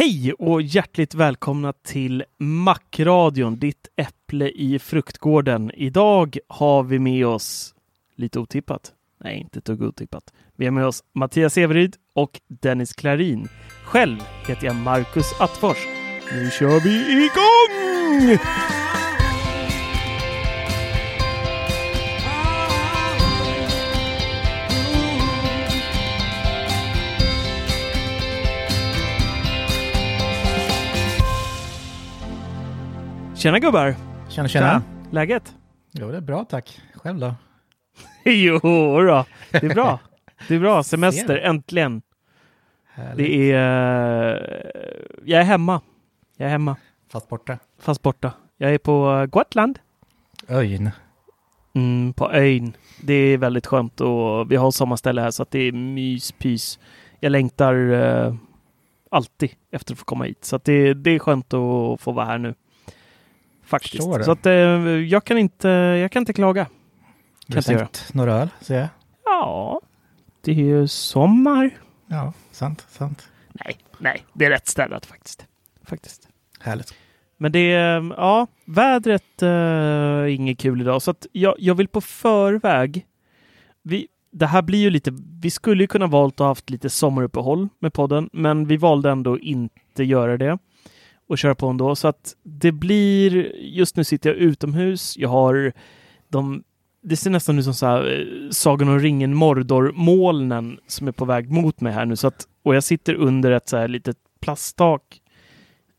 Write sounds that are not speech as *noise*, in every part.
Hej och hjärtligt välkomna till Macradion, ditt äpple i fruktgården. Idag har vi med oss, lite otippat, nej inte ett dugg otippat, vi har med oss Mattias Everyd och Dennis Klarin. Själv heter jag Marcus Attfors. Nu kör vi igång! Tjena gubbar! Tjena, tjena. Läget? Jo, det är bra tack. Själv då? *laughs* Jo då, det är bra. Det är bra. *laughs* Semester, äntligen. Härligt. Det är... eh, Jag är hemma. Jag är hemma, Fast borta. fast borta. Jag är på Gotland. Öjn. Mm, på ön. Det är väldigt skönt och vi har sommarställe här så att det är mys, pys. Jag längtar eh, alltid efter att få komma hit. Så att det, det är skönt att få vara här nu. Faktiskt. Förstår. Så att eh, jag kan inte, jag kan inte klaga. Du Kan har inte göra. sänkt några öl, ser jag. Ja, det är ju sommar. Ja, sant, sant. Nej, nej, det är rätt ställat faktiskt. Faktiskt. Härligt. Men det är, ja, vädret eh, är inget kul idag. Så att jag, jag vill på förväg, vi, det här blir ju lite, vi skulle ju kunna valt att ha haft lite sommaruppehåll med podden, men vi valde ändå inte göra det och köra på ändå. Så att det blir, just nu sitter jag utomhus, jag har de, det ser nästan ut som så här, eh, Sagan om ringen Mordor-molnen som är på väg mot mig här nu. Så att, och jag sitter under ett så här litet plasttak.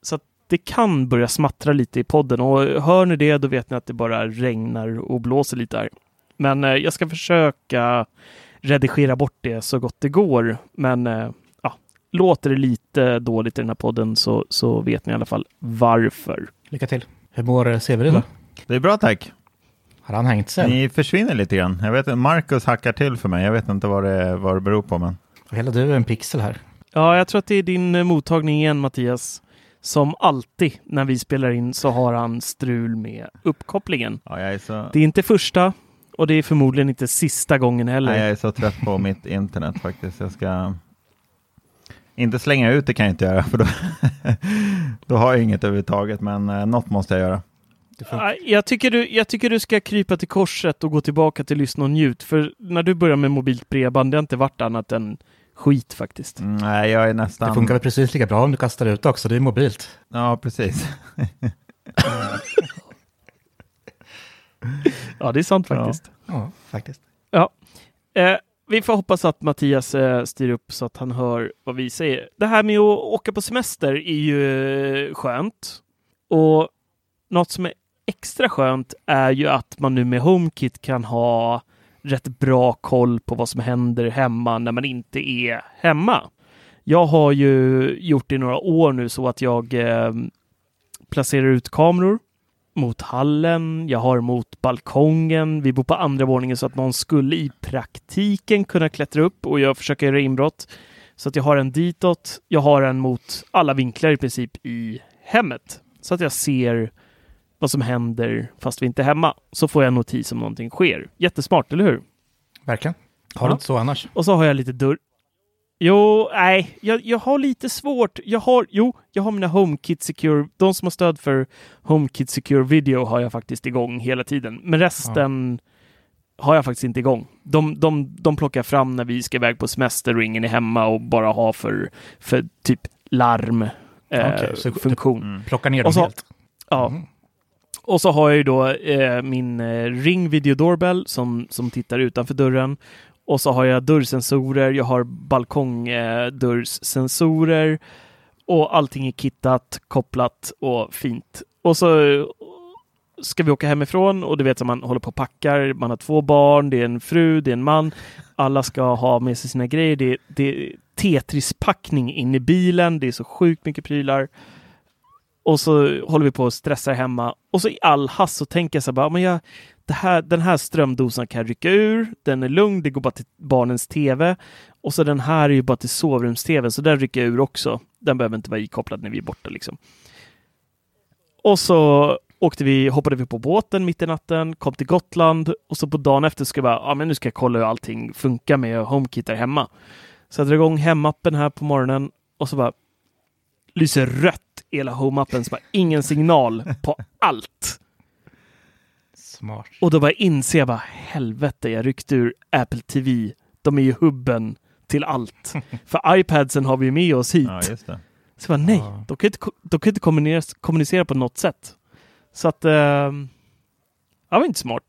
Så att det kan börja smattra lite i podden och hör ni det då vet ni att det bara regnar och blåser lite här. Men eh, jag ska försöka redigera bort det så gott det går. Men eh, låter det lite dåligt i den här podden så, så vet ni i alla fall varför. Lycka till. Hur mår eh, Severin då? Det är bra tack. Har han hängt sig? Ni försvinner lite grann. Jag vet Marcus hackar till för mig. Jag vet inte vad det, vad det beror på. Men... Hela du är en pixel här. Ja, jag tror att det är din eh, mottagning igen Mattias. Som alltid när vi spelar in så har han strul med uppkopplingen. Ja, jag, är så... Det är inte första och det är förmodligen inte sista gången heller. Nej, jag är så trött på mitt internet faktiskt. Jag ska inte slänga ut det kan jag inte göra för då, *laughs* då har jag inget överhuvudtaget. Men eh, något måste jag göra. Ja, Jag tycker, du, jag tycker du ska krypa till korset och gå tillbaka till lyssna och njut. För när du börjar med mobilt bredband, det har inte varit annat än skit faktiskt. Mm, nej, jag är nästan... Det funkar väl precis lika bra om du kastar ut också. Det är mobilt. Ja, precis. *laughs* Ja, det är sant Ja. faktiskt. Ja, faktiskt. Eh, vi får hoppas att Mattias eh, styr upp så att han hör vad vi säger. Det här med att åka på semester är ju eh, skönt. Och något som är extra skönt är ju att man nu med HomeKit kan ha rätt bra koll på vad som händer hemma när man inte är hemma. Jag har ju gjort det i några år nu så att jag eh, placerar ut kameror mot hallen, jag har mot balkongen. Vi bor på andra våningen så att någon skulle i praktiken kunna klättra upp och jag försöker göra inbrott. Så att jag har en ditåt. Jag har en mot alla vinklar i princip i hemmet så att jag ser vad som händer fast vi inte är hemma. Så får jag notis om någonting sker. Jättesmart, eller hur? Verkligen. Har du Ja. inte så annars? Och så har jag lite dörr. Jo, nej, jag, jag har lite svårt. Jag har, jo, jag har mina HomeKit Secure, de som har stöd för HomeKit Secure Video har jag faktiskt igång hela tiden. Men resten har jag faktiskt inte igång. De, de, de plockar fram när vi ska iväg på semester och ingen är hemma och bara ha för, för typ larm eh, så- funktion. Mm. Plocka ner dem så- helt. Ja. Mm. Och så har jag ju då eh, min eh, Ring Video Doorbell som, som tittar utanför dörren. Och så har jag dörrsensorer, jag har balkongdörrssensorer eh, och allting är kittat, kopplat och fint. Och så eh, ska vi åka hemifrån och du vet att man håller på och packar, man har två barn, det är en fru, det är en man. Alla ska ha med sig sina grejer. Det, det är Tetris-packning in i bilen, det är så sjukt mycket prylar. Och så håller vi på och stressar hemma. Och så i all hast så tänker jag så här bara, men jag, här, den här strömdosan kan jag rycka ur. Den är lugn, det går bara till barnens tv. Och så den här är ju bara till sovrums-tv, så den rycker jag ur också. Den behöver inte vara ikopplad när vi är borta liksom. Och så åkte vi, hoppade vi på båten mitt i natten, kom till Gotland och så på dagen efter ska jag bara, ja men nu ska jag kolla hur allting funkar med HomeKit där hemma. Så jag drar igång hemappen här på morgonen och så bara lyser rött i hela HomeAppen, så bara ingen signal på allt. Smart. Och då bara inser jag bara helvete, jag ryckte ur Apple TV. De är ju hubben till allt. *laughs* För iPadsen har vi ju med oss hit. Ja, just det. Så jag bara, nej, Ja. de kan inte, de kan inte kommunicera, kommunicera på något sätt. Så att, eh, ja, det var inte smart.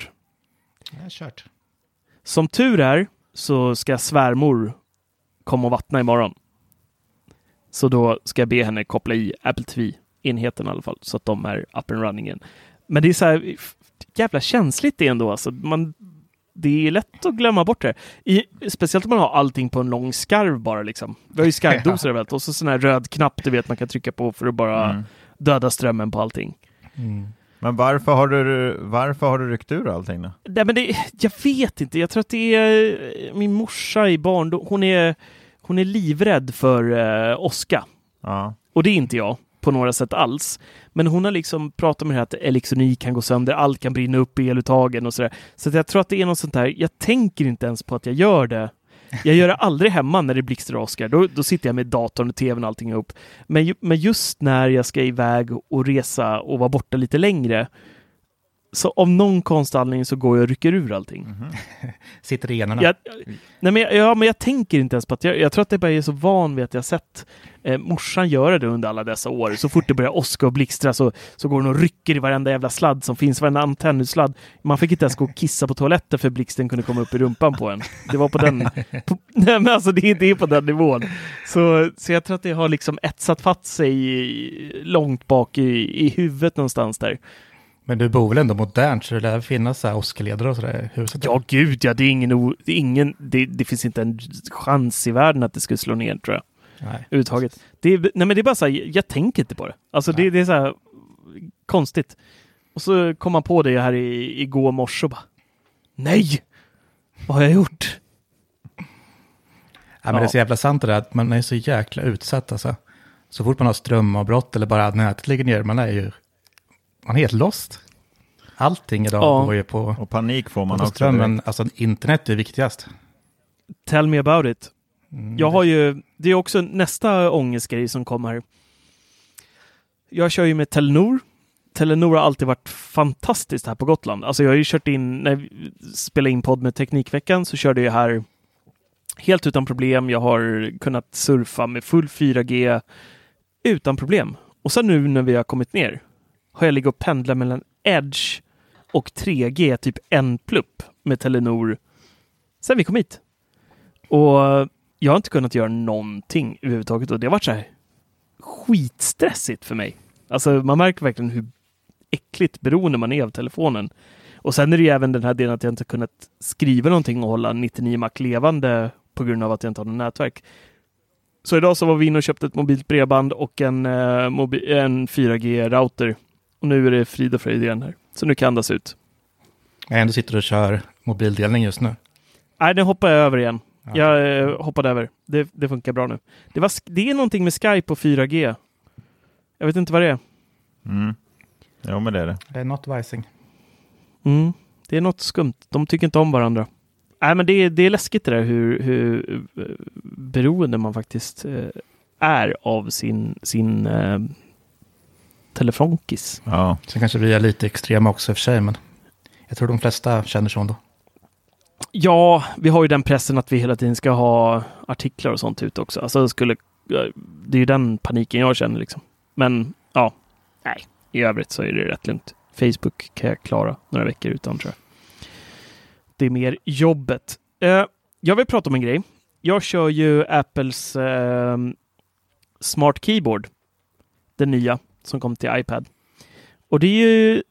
Jag har kört. Som tur är så ska svärmor komma och vattna imorgon. Så då ska jag be henne koppla i Apple TV-enheten i alla fall, så att de är up and running igen. Men det är så här jävla känsligt det ändå. Alltså. Man, det är lätt att glömma bort det. I, speciellt om man har allting på en lång skarv bara. Liksom. Vi har ju skarvdosor *laughs* överallt och så sån här röd knapp du vet man kan trycka på för att bara Mm. döda strömmen på allting. Mm. Men varför har, du, varför har du ryckt ur allting då? Nej, men det, jag vet inte. Jag tror att det är eh, min morsa i barndom. Hon är, hon är livrädd för eh, åska. Ja. Och det är inte jag på några sätt alls. Men hon har liksom pratat med det här att elektronik kan gå sönder, allt kan brinna upp i eluttagen och sådär. Så jag tror att det är något sånt där. Jag tänker inte ens på att jag gör det. Jag gör det *laughs* aldrig hemma när det blixtrar och. Då, då sitter jag med datorn och tvn och allting ihop. Men, men just när jag ska iväg och resa och vara borta lite längre. Så av någon konstig anledning så går jag och rycker ur allting. *laughs* Sitter i generna. Jag, nej men, jag- ja, men jag tänker inte ens på att jag, jag tror att jag bara är så van vid att jag sett eh, morsan göra det under alla dessa år. Så fort det börjar åska och blixtra så, så går hon och rycker i varenda jävla sladd som finns, varenda antennutsladd. Man fick inte ens gå och kissa på toaletten för blixten kunde komma upp i rumpan på en. Det var på den... *laughs* På, *laughs* nej men alltså det, det är på den nivån. Så, så jag tror att det har liksom etsat fatt sig i, långt bak i, i huvudet någonstans där. Men du bor väl ändå modernt så det lär finnas så här åskledare och sådär i huset? Ja, gud ja, det är ingen, det, är ingen det, det finns inte en chans i världen att det skulle slå ner tror jag. Nej. överhuvudtaget. Det är, nej men det är bara så här, jag tänker inte på det. Alltså det, det är så här konstigt. Och så kom man på det här i, igår morse och bara Nej! Vad har jag gjort? Ja, men det är så jävla sant det där att man är så jäkla utsatt alltså. Så fort man har strömavbrott eller bara nätet ligger ner, man är ju man är helt lost. Allting idag Ja. går ju på, Och panik får man på också. strömmen. direkt. Alltså internet är viktigast. Tell me about it. Mm. Jag har ju, det är också nästa ångestgrej som kommer. Jag kör ju med Telenor. Telenor har alltid varit fantastiskt här på Gotland. Alltså jag har ju kört in, när vi spelade in podd med Teknikveckan så körde jag här helt utan problem. Jag har kunnat surfa med full 4G utan problem. Och sen nu när vi har kommit ner har jag legat och pendlat mellan Edge och 3G, typ en plupp med Telenor sen vi kom hit. Och jag har inte kunnat göra någonting överhuvudtaget och det har varit så här skitstressigt för mig. Alltså man märker verkligen hur äckligt beroende man är av telefonen. Och sen är det ju även den här delen att jag inte kunnat skriva någonting och hålla 99 Mac levande på grund av att jag inte har något nätverk. Så idag så var vi inne och köpte ett mobilt bredband och en, eh, mobi- en 4G-router och nu är det frid och fröjd igen här. Så nu kan jag andas ut. Jag ändå sitter och kör mobildelning just nu. Nej, det hoppar jag över igen. Ja. Jag eh, hoppade över. Det, det funkar bra nu. Det, var, det är någonting med Skype och 4G. Jag vet inte vad det är. Mm. Jo, men det är det. Det är något vajsing. Mm. Det är något skumt. De tycker inte om varandra. Nej, men det är, det är läskigt det där hur, hur eh, beroende man faktiskt eh, är av sin, sin telefonkis. Ja. Sen kanske vi är lite extrema också i och för sig, men jag tror de flesta känner så ändå. Ja, vi har ju den pressen att vi hela tiden ska ha artiklar och sånt ute också. Alltså skulle, det är ju den paniken jag känner liksom. Men ja, nej, i övrigt så är det rätt lugnt. Facebook kan jag klara några veckor utan tror jag. Det är mer jobbet. Eh, jag vill prata om en grej. Jag kör ju Apples eh, Smart Keyboard. Den nya som kom till iPad. Och det är ju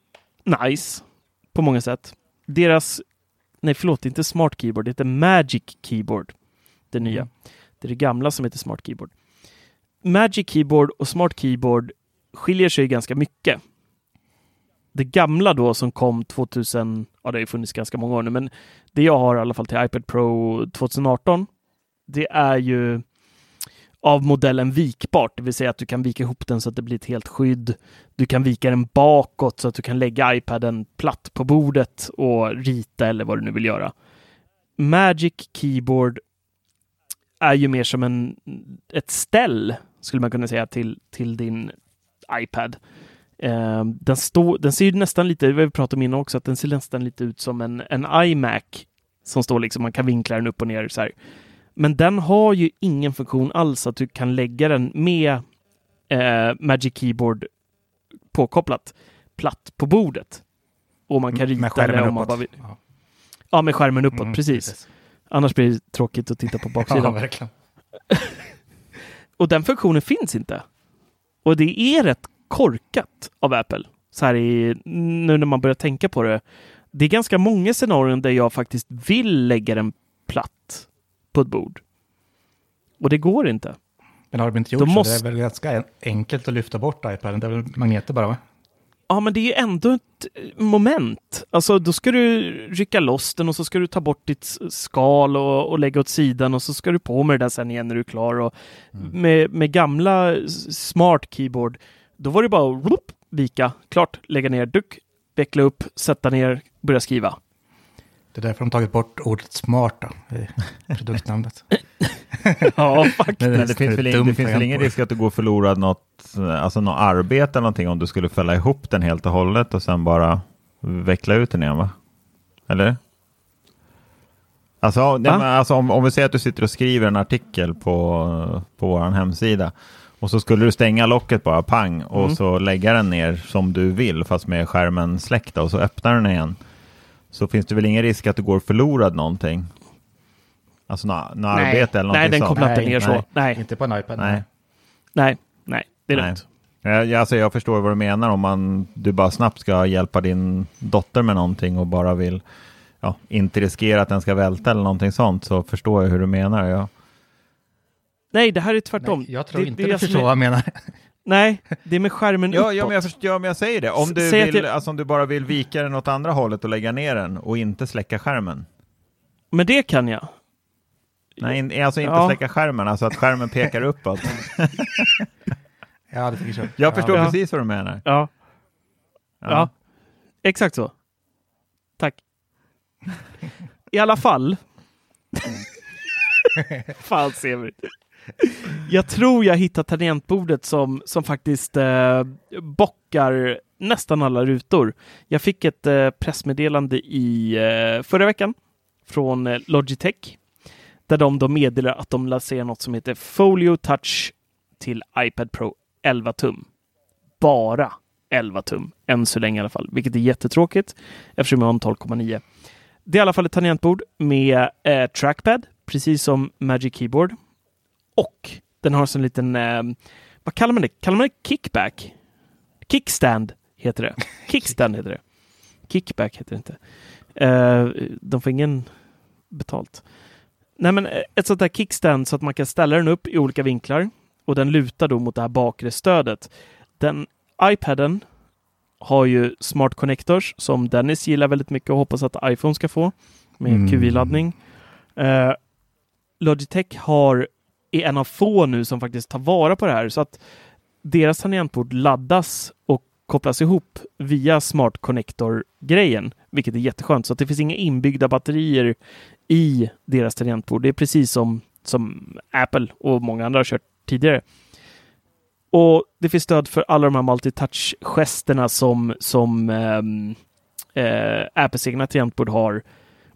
nice på många sätt. Deras Nej, förlåt, inte Smart Keyboard. Det heter Magic Keyboard. Det nya. Det är det gamla som heter Smart Keyboard. Magic Keyboard och Smart Keyboard skiljer sig ganska mycket. Det gamla då som kom 2000, ja det har ju funnits ganska många år nu, men det jag har i alla fall till iPad Pro 2018, det är ju av modellen vikbart, det vill säga att du kan vika ihop den så att det blir ett helt skydd. Du kan vika den bakåt så att du kan lägga iPaden platt på bordet och rita eller vad du nu vill göra. Magic Keyboard är ju mer som en, ett ställ, skulle man kunna säga, till, till din iPad. Eh, den, stå, den ser ju nästan lite, vi pratade om innan också, att den ser nästan lite ut som en, en iMac som står liksom, man kan vinkla den upp och ner så här. Men den har ju ingen funktion alls att du kan lägga den med eh, Magic Keyboard påkopplat platt på bordet. Och man kan rita Med skärmen eller om man uppåt. bara vill. Ja. Ja, med skärmen uppåt, Mm, precis. Annars blir det tråkigt att titta på *laughs* Ja, baksidan. verkligen. *laughs* Och den funktionen finns inte. Och det är rätt korkat av Apple. Så här i, nu när man börjar tänka på det. Det är ganska många scenarion där jag faktiskt vill lägga den platt på ett bord. Och det går inte. Men har de inte gjort Då så? måste- Det är väl ganska en- enkelt att lyfta bort iPaden. Det är väl magneter bara, va? Ja, men det är ju ändå ett eh, moment. Alltså, då ska du rycka loss den och så ska du ta bort ditt skal och, och lägga åt sidan och så ska du på med det där sen igen när du är klar. Och med, med gamla smart keyboard, då var det bara att vika, klart, lägga ner, duck, veckla upp, sätta ner, börja skriva. Det är därför de tagit bort ordet smart då, i *laughs* produktnamnet. Ja, *laughs* faktiskt. Men det finns väl, ing, det finns väl ingen risk att du går förlorad något, alltså något arbete eller någonting om du skulle fälla ihop den helt och hållet och sen bara veckla ut den igen va? Eller? Alltså, nej, alltså om, om vi säger att du sitter och skriver en artikel på, på vår hemsida och så skulle du stänga locket bara pang och Mm. så lägga den ner som du vill fast med skärmen släckt och så öppnar den igen. Så finns det väl ingen risk att du går förlorad någonting? Alltså något nå Nej. arbete eller någonting Nej, den sånt? kopplar inte ner så. nej. Nej, Inte på en iPad. Nej. nej, nej, det är Nej. lugnt. Jag, alltså jag förstår vad du menar om man, du bara snabbt ska hjälpa din dotter med någonting och bara vill ja, inte riskera att den ska välta eller någonting sånt så förstår jag hur du menar. Ja. Nej, det här är tvärtom. Nej, jag tror Det- inte det jag förstår är- vad jag menar. Nej, det är med skärmen Ja, uppåt. ja, men jag förstår, ja, men jag säger det. Om du, vill, jag- alltså, om du bara vill vika den åt andra hållet och lägga ner den och inte släcka skärmen. Men det kan jag. Nej, in, alltså inte Ja. släcka skärmen, alltså att skärmen pekar uppåt. *laughs* Ja, det tycker jag. Jag förstår Ja. precis vad du menar. Ja, ja. exakt så. Tack. I alla fall. *laughs* Fan ser vi. Jag tror jag hittat tangentbordet som, som faktiskt eh, bockar nästan alla rutor. Jag fick ett eh, pressmeddelande i eh, förra veckan från eh, Logitech där de då meddelar att de lanserar något som heter Folio Touch till iPad Pro 11 tum. Bara 11 tum, än så länge i alla fall, vilket är jättetråkigt eftersom jag har en 12,9. Det är i alla fall ett tangentbord med eh, trackpad, precis som Magic Keyboard. Och den har en liten, eh, vad kallar man det? Kallar man det kickback? Kickstand heter det. *laughs* Kickstand heter det. Kickback heter det inte. Eh, de får ingen betalt. Nej, men eh, ett sånt där kickstand så att man kan ställa den upp i olika vinklar och den lutar då mot det här bakre stödet. Den iPaden har ju Smart Connectors som Dennis gillar väldigt mycket och hoppas att iPhone ska få med Mm. QI-laddning. Eh, Logitech har, är en av få nu som faktiskt tar vara på det här så att deras tangentbord laddas och kopplas ihop via Smart Connector-grejen, vilket är jätteskönt. Så att det finns inga inbyggda batterier i deras tangentbord. Det är precis som, som Apple och många andra har kört tidigare. Och det finns stöd för alla de här multitouch-gesterna som, som eh, eh, Apples egna tangentbord har.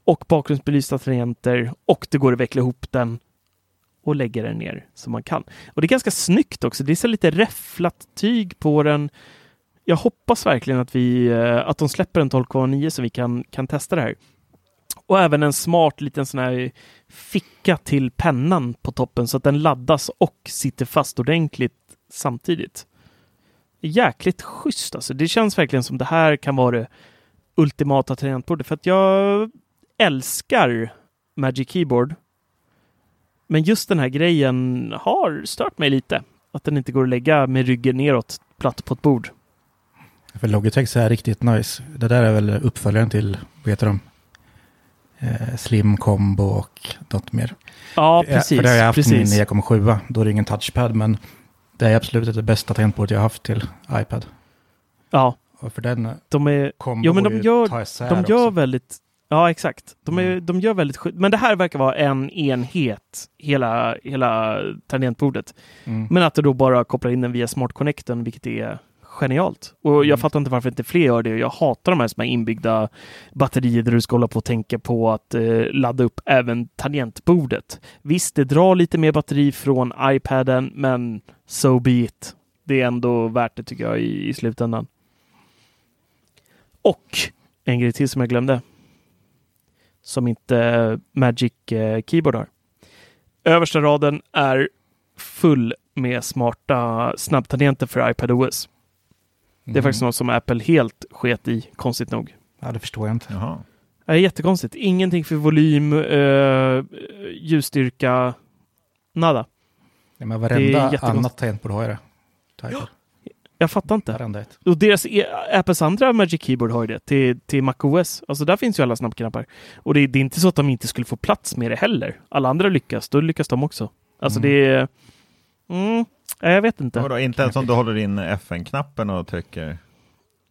Och bakgrundsbelysta tangenter och det går att veckla ihop den och lägga den ner som man kan. Och det är ganska snyggt också. Det är så lite räfflat tyg på den. Jag hoppas verkligen att, vi, eh, att de släpper en 12,9 så vi kan, kan testa det här. Och även en smart liten sån här ficka till pennan på toppen så att den laddas och sitter fast ordentligt samtidigt. Jäkligt schysst alltså. Det känns verkligen som det här kan vara det ultimata tangentbordet för att jag älskar Magic Keyboard. Men just den här grejen har stört mig lite. Att den inte går att lägga med ryggen neråt platt på ett bord. För Logitech är riktigt nice. Det där är väl uppföljaren till, vad heter de? Eh, Slim Combo och något mer. Ja, Eh, precis. För det har jag haft precis. min 9,7. Då är det ingen touchpad, men det är absolut det bästa tangentbordet jag har haft till iPad. Ja, Och för den de är... Jo, men de gör- De gör också. väldigt... Ja, exakt. De, är, Mm. de gör väldigt skydd. Men det här verkar vara en enhet, hela, hela tangentbordet. Mm. Men att du då bara kopplar in den via Smart Connecten, vilket är genialt. Och jag Mm. fattar inte varför inte fler gör det. Jag hatar de här som är inbyggda batterier där du ska hålla på och tänka på att eh, ladda upp även tangentbordet. Visst, det drar lite mer batteri från iPaden, men so be it. Det är ändå värt det tycker jag i, i slutändan. Och en grej till som jag glömde. Som inte Magic eh, Keyboard har. Översta raden är full med smarta snabbtangenter för iPadOS. Det är Mm. faktiskt något som Apple helt sket i, konstigt nog. Ja, det förstår jag inte. Jaha. Det är jättekonstigt. Ingenting för volym, eh, ljusstyrka, nada. Ja, men Det är varenda annat tangentbord har jag det. Till iPad. Jag fattar inte. Och deras, e- Apples andra Magic Keyboard har ju det till, till MacOS. Alltså där finns ju alla snabbknappar. Och det, är- det är inte så att de inte skulle få plats med det heller. Alla andra lyckas, då lyckas de också. Alltså Mm. det är... Mm, jag vet inte. Vadå, inte ens om du håller in FN-knappen och trycker?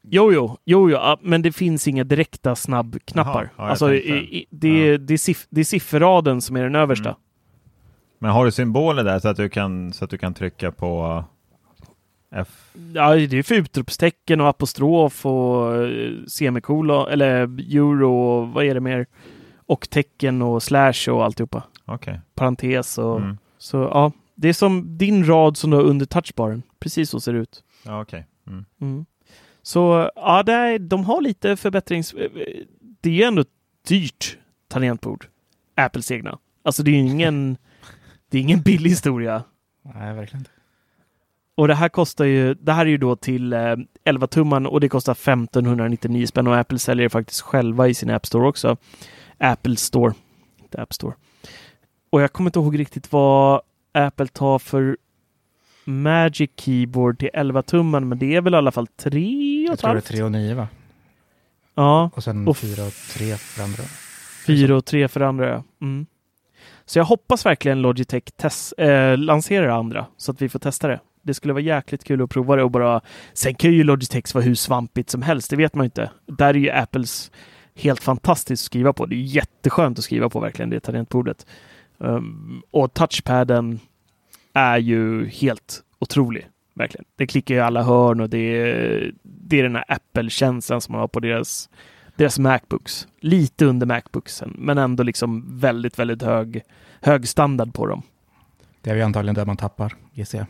Jo, jo, jo, jo, ja, men det finns inga direkta snabbknappar. Ja, jag alltså, tänkte. i, i, det, är, det, är siff, det är sifferraden som är den översta. Mm. Men har du symboler där så att du kan, så att du kan trycka på F? Ja, det är för utropstecken och apostrof och eh, semikolon, eller euro och vad är det mer? Och tecken och slash och alltihopa. Okej. Parentes och Mm. så ja. Det är som din rad som du har under touchbaren. Precis så ser det ut. Ja, okej. Mm. Mm. Så ja, det är, de har lite förbättrings... Det är ju ändå ett dyrt tangentbord. Apples egna. Alltså det är ju ingen... det är ingen billig historia. Nej, verkligen inte. Och det här kostar ju, det här är ju då till eh, 11 tumman och det kostar 1599 spänn och Apple säljer det faktiskt själva i sin App Store också. Apple Store, inte App Store. Och jag kommer inte ihåg riktigt vad Apple tar för Magic Keyboard till 11 tumman, men det är väl i alla fall 3 och Jag tror det är halvt? 3 och 9 va? Ja, Och sen Och 4 och 3 för andra. 4 och 3 för andra. ja. Mm. Så jag hoppas verkligen Logitech tes- eh, lanserar det andra så att vi får testa det. Det skulle vara jäkligt kul att prova det och bara... Sen kan ju Logitech vara hur svampigt som helst, det vet man ju inte. Där är ju Apples helt fantastiskt att skriva på. Det är jätteskönt att skriva på verkligen, det tangentbordet. Um, och touchpaden är ju helt otrolig, verkligen. Det klickar i alla hörn och det är, det är den här Apple-känslan som man har på deras, deras Macbooks. Lite under Macbooksen, men ändå liksom väldigt, väldigt hög, hög standard på dem. Det är ju antagligen där man tappar, gissar jag.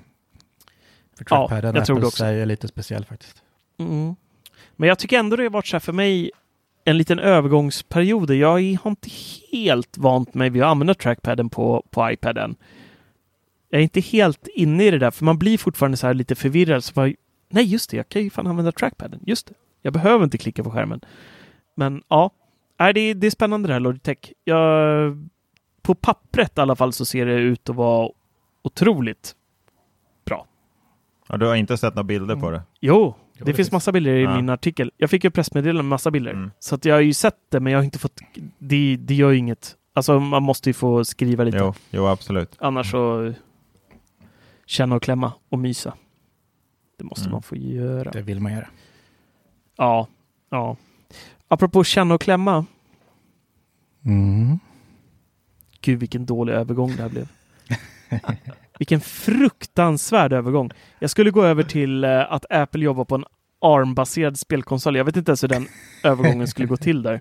För Ja, trackpaden jag tror det också. är lite speciell faktiskt. Mm. Men jag tycker ändå det har varit så här för mig en liten övergångsperiod. Jag har inte helt vant mig vid att använda trackpaden på, på iPaden. Jag är inte helt inne i det där, för man blir fortfarande så här lite förvirrad. Så bara, Nej, just det, jag kan ju fan använda trackpaden. Just det. Jag behöver inte klicka på skärmen. Men ja, Nej, det, är, det är spännande det här Logitech. Jag, på pappret i alla fall så ser det ut att vara otroligt Ja, du har inte sett några bilder på det? Jo, det, det finns finns. massa bilder i Ja. min artikel. Jag fick ju pressmeddelande med massa bilder. Mm. Så att jag har ju sett det, men jag har inte fått... Det, det gör ju inget. Alltså man måste ju få skriva lite. Jo, jo, absolut. Annars så känna och klämma och mysa. Det måste Mm. man få göra. Det vill man göra. Ja, ja. Apropå känna och klämma. Mm. Gud vilken dålig övergång det här blev. *laughs* vilken fruktansvärd övergång. Jag skulle gå över till eh, att Apple jobbar på en ARM-baserad spelkonsol. Jag vet inte ens hur den övergången skulle gå till där.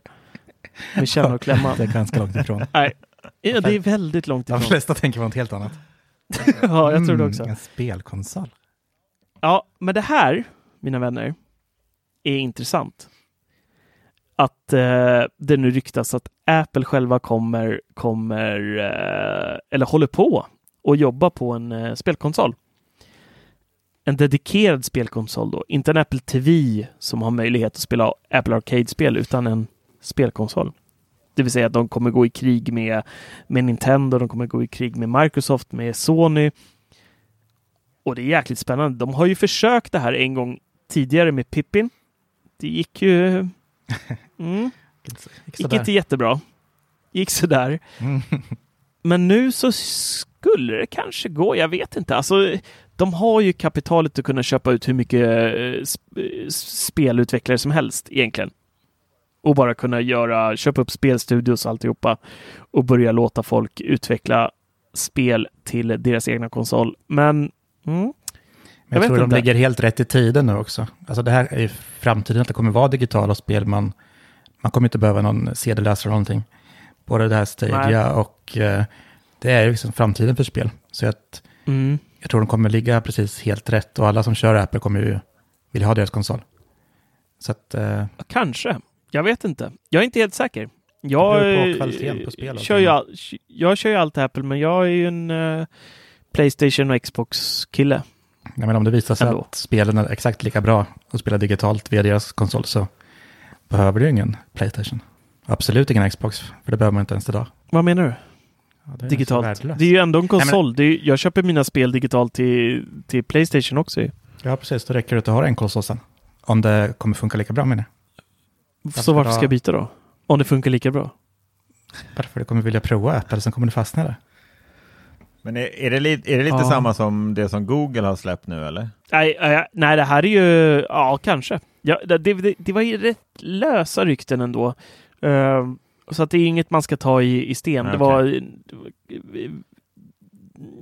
Med känna och klämma. Det är ganska långt ifrån. Nej, ja, det är väldigt långt De ifrån. flesta tänker på något helt annat. *laughs* Ja, jag tror det också. Mm, En spelkonsol. Ja, men det här, mina vänner, är intressant. Att eh, det nu ryktas att Apple själva kommer, kommer eh, eller håller på och jobba på en eh, spelkonsol. En dedikerad spelkonsol då, inte en Apple TV som har möjlighet att spela Apple Arcade-spel utan en spelkonsol. Det vill säga att de kommer gå i krig med, med Nintendo, de kommer gå i krig med Microsoft, med Sony, och det är jäkligt spännande. De har ju försökt det här en gång tidigare med Pippin. Det gick ju... *laughs* Mm, Gick inte jättebra. Gick sådär. Mm. *laughs* Men nu så skulle det kanske gå. Jag vet inte. Alltså, de har ju kapitalet att kunna köpa ut hur mycket eh, sp- spelutvecklare som helst egentligen. Och bara kunna göra, köpa upp spelstudios och alltihopa och börja låta folk utveckla spel till deras egna konsol. Men mm, Jag jag, tror de inte. ligger helt rätt i tiden nu också. Alltså det här är ju framtiden, att det kommer vara digitala spel. Man, man kommer inte behöva någon CD-läsare eller någonting. Både det här Stadia och eh, det är ju liksom framtiden för spel. Så att mm. jag tror de kommer ligga precis helt rätt och alla som kör Apple kommer ju vilja ha deras konsol. Så att eh, Kanske. Jag vet inte. Jag är inte helt säker. Jag, beror på eh, på spel kör ju all, jag kör ju allt Apple, men jag är ju en eh, Playstation och Xbox-kille. jag menar, om det visar sig Ändå. att spelen är exakt lika bra och spela digitalt via deras konsol så behöver du ingen Playstation. Absolut ingen Xbox, för det behöver man inte ens idag. Vad menar du? Ja, det Digitalt? Det är ju ändå en men- konsol. det är, ju- jag köper mina spel digitalt till, till Playstation också. Ja, precis. Då räcker det att ha en konsol sen. Om det kommer funka lika bra med det. Så varför ska jag byta då? Om det funkar lika bra? Varför du kommer vilja prova Apple, sen kommer du fastna där. Men är, är det, li, är det lite Ja. samma som det som Google har släppt nu eller? Nej, nej, nej, det här är ju... Ja, kanske. Ja, det, det, det var ju rätt lösa rykten ändå. Ehm, så att det är inget man ska ta i, i sten. Det Okej. var...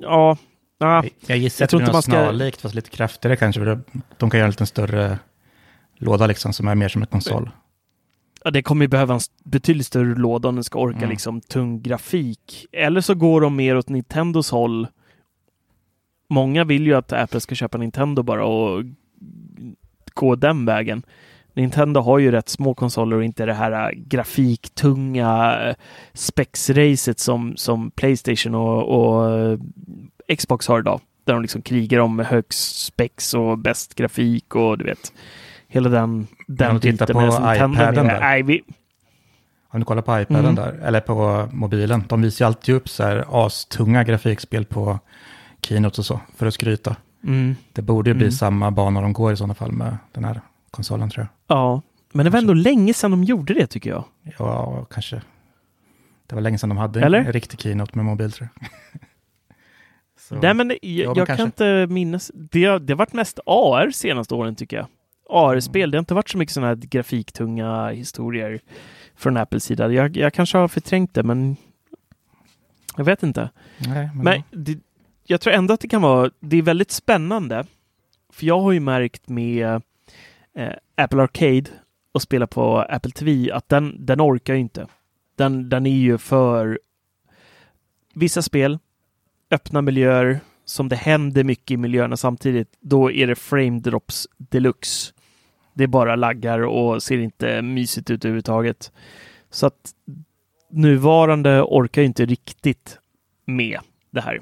Ja. ja. Jag gissar Jag att det blir något man ska- snarlikt, fast lite kraftigare kanske. för De kan göra en lite större låda liksom, som är mer som en konsol. Ja, det kommer ju behöva en betydligt större låda om den ska orka Mm. liksom tung grafik. Eller så går de mer åt Nintendos håll. Många vill ju att Apple ska köpa Nintendo bara och gå den vägen. Nintendo har ju rätt små konsoler och inte det här äh, grafiktunga äh, specs-racet som, som Playstation och, och äh, Xbox har idag. Där de liksom krigar om högst specs och bäst grafik och du vet hela den, den biten. på Nintendo är iPaden där. Nej, vi, Om du kollar på iPaden Mm. där, eller på mobilen, de visar ju alltid upp så här astunga grafikspel på Keynote och så, för att skryta. mm, Det borde ju bli Mm. samma bana de går i sådana fall med den här konsolen tror ja. Men det var ändå länge sedan de gjorde det tycker jag. jag. Ja, kanske. Det var länge sedan de hade Eller? en riktig Keynote med mobil tror jag. *laughs* Så, Nej, men jag, jag kan inte minnas. Det, har- det har varit mest AR senaste åren tycker jag. AR-spel. Mm. Det har inte varit så mycket sådana här grafiktunga historier från Apples sida. Jag, jag kanske har förträngt det, men jag vet inte. Nej, men, Men det, jag tror ändå att det kan vara, det är väldigt spännande. För jag har ju märkt med eh, Apple Arcade och spela på Apple TV att den, den orkar ju inte. Den, den är ju för vissa spel, öppna miljöer, som det händer mycket i miljöerna samtidigt, då är det frame drops deluxe. Det är bara laggar och ser inte mysigt ut överhuvudtaget. Så att nuvarande orkar ju inte riktigt med det här.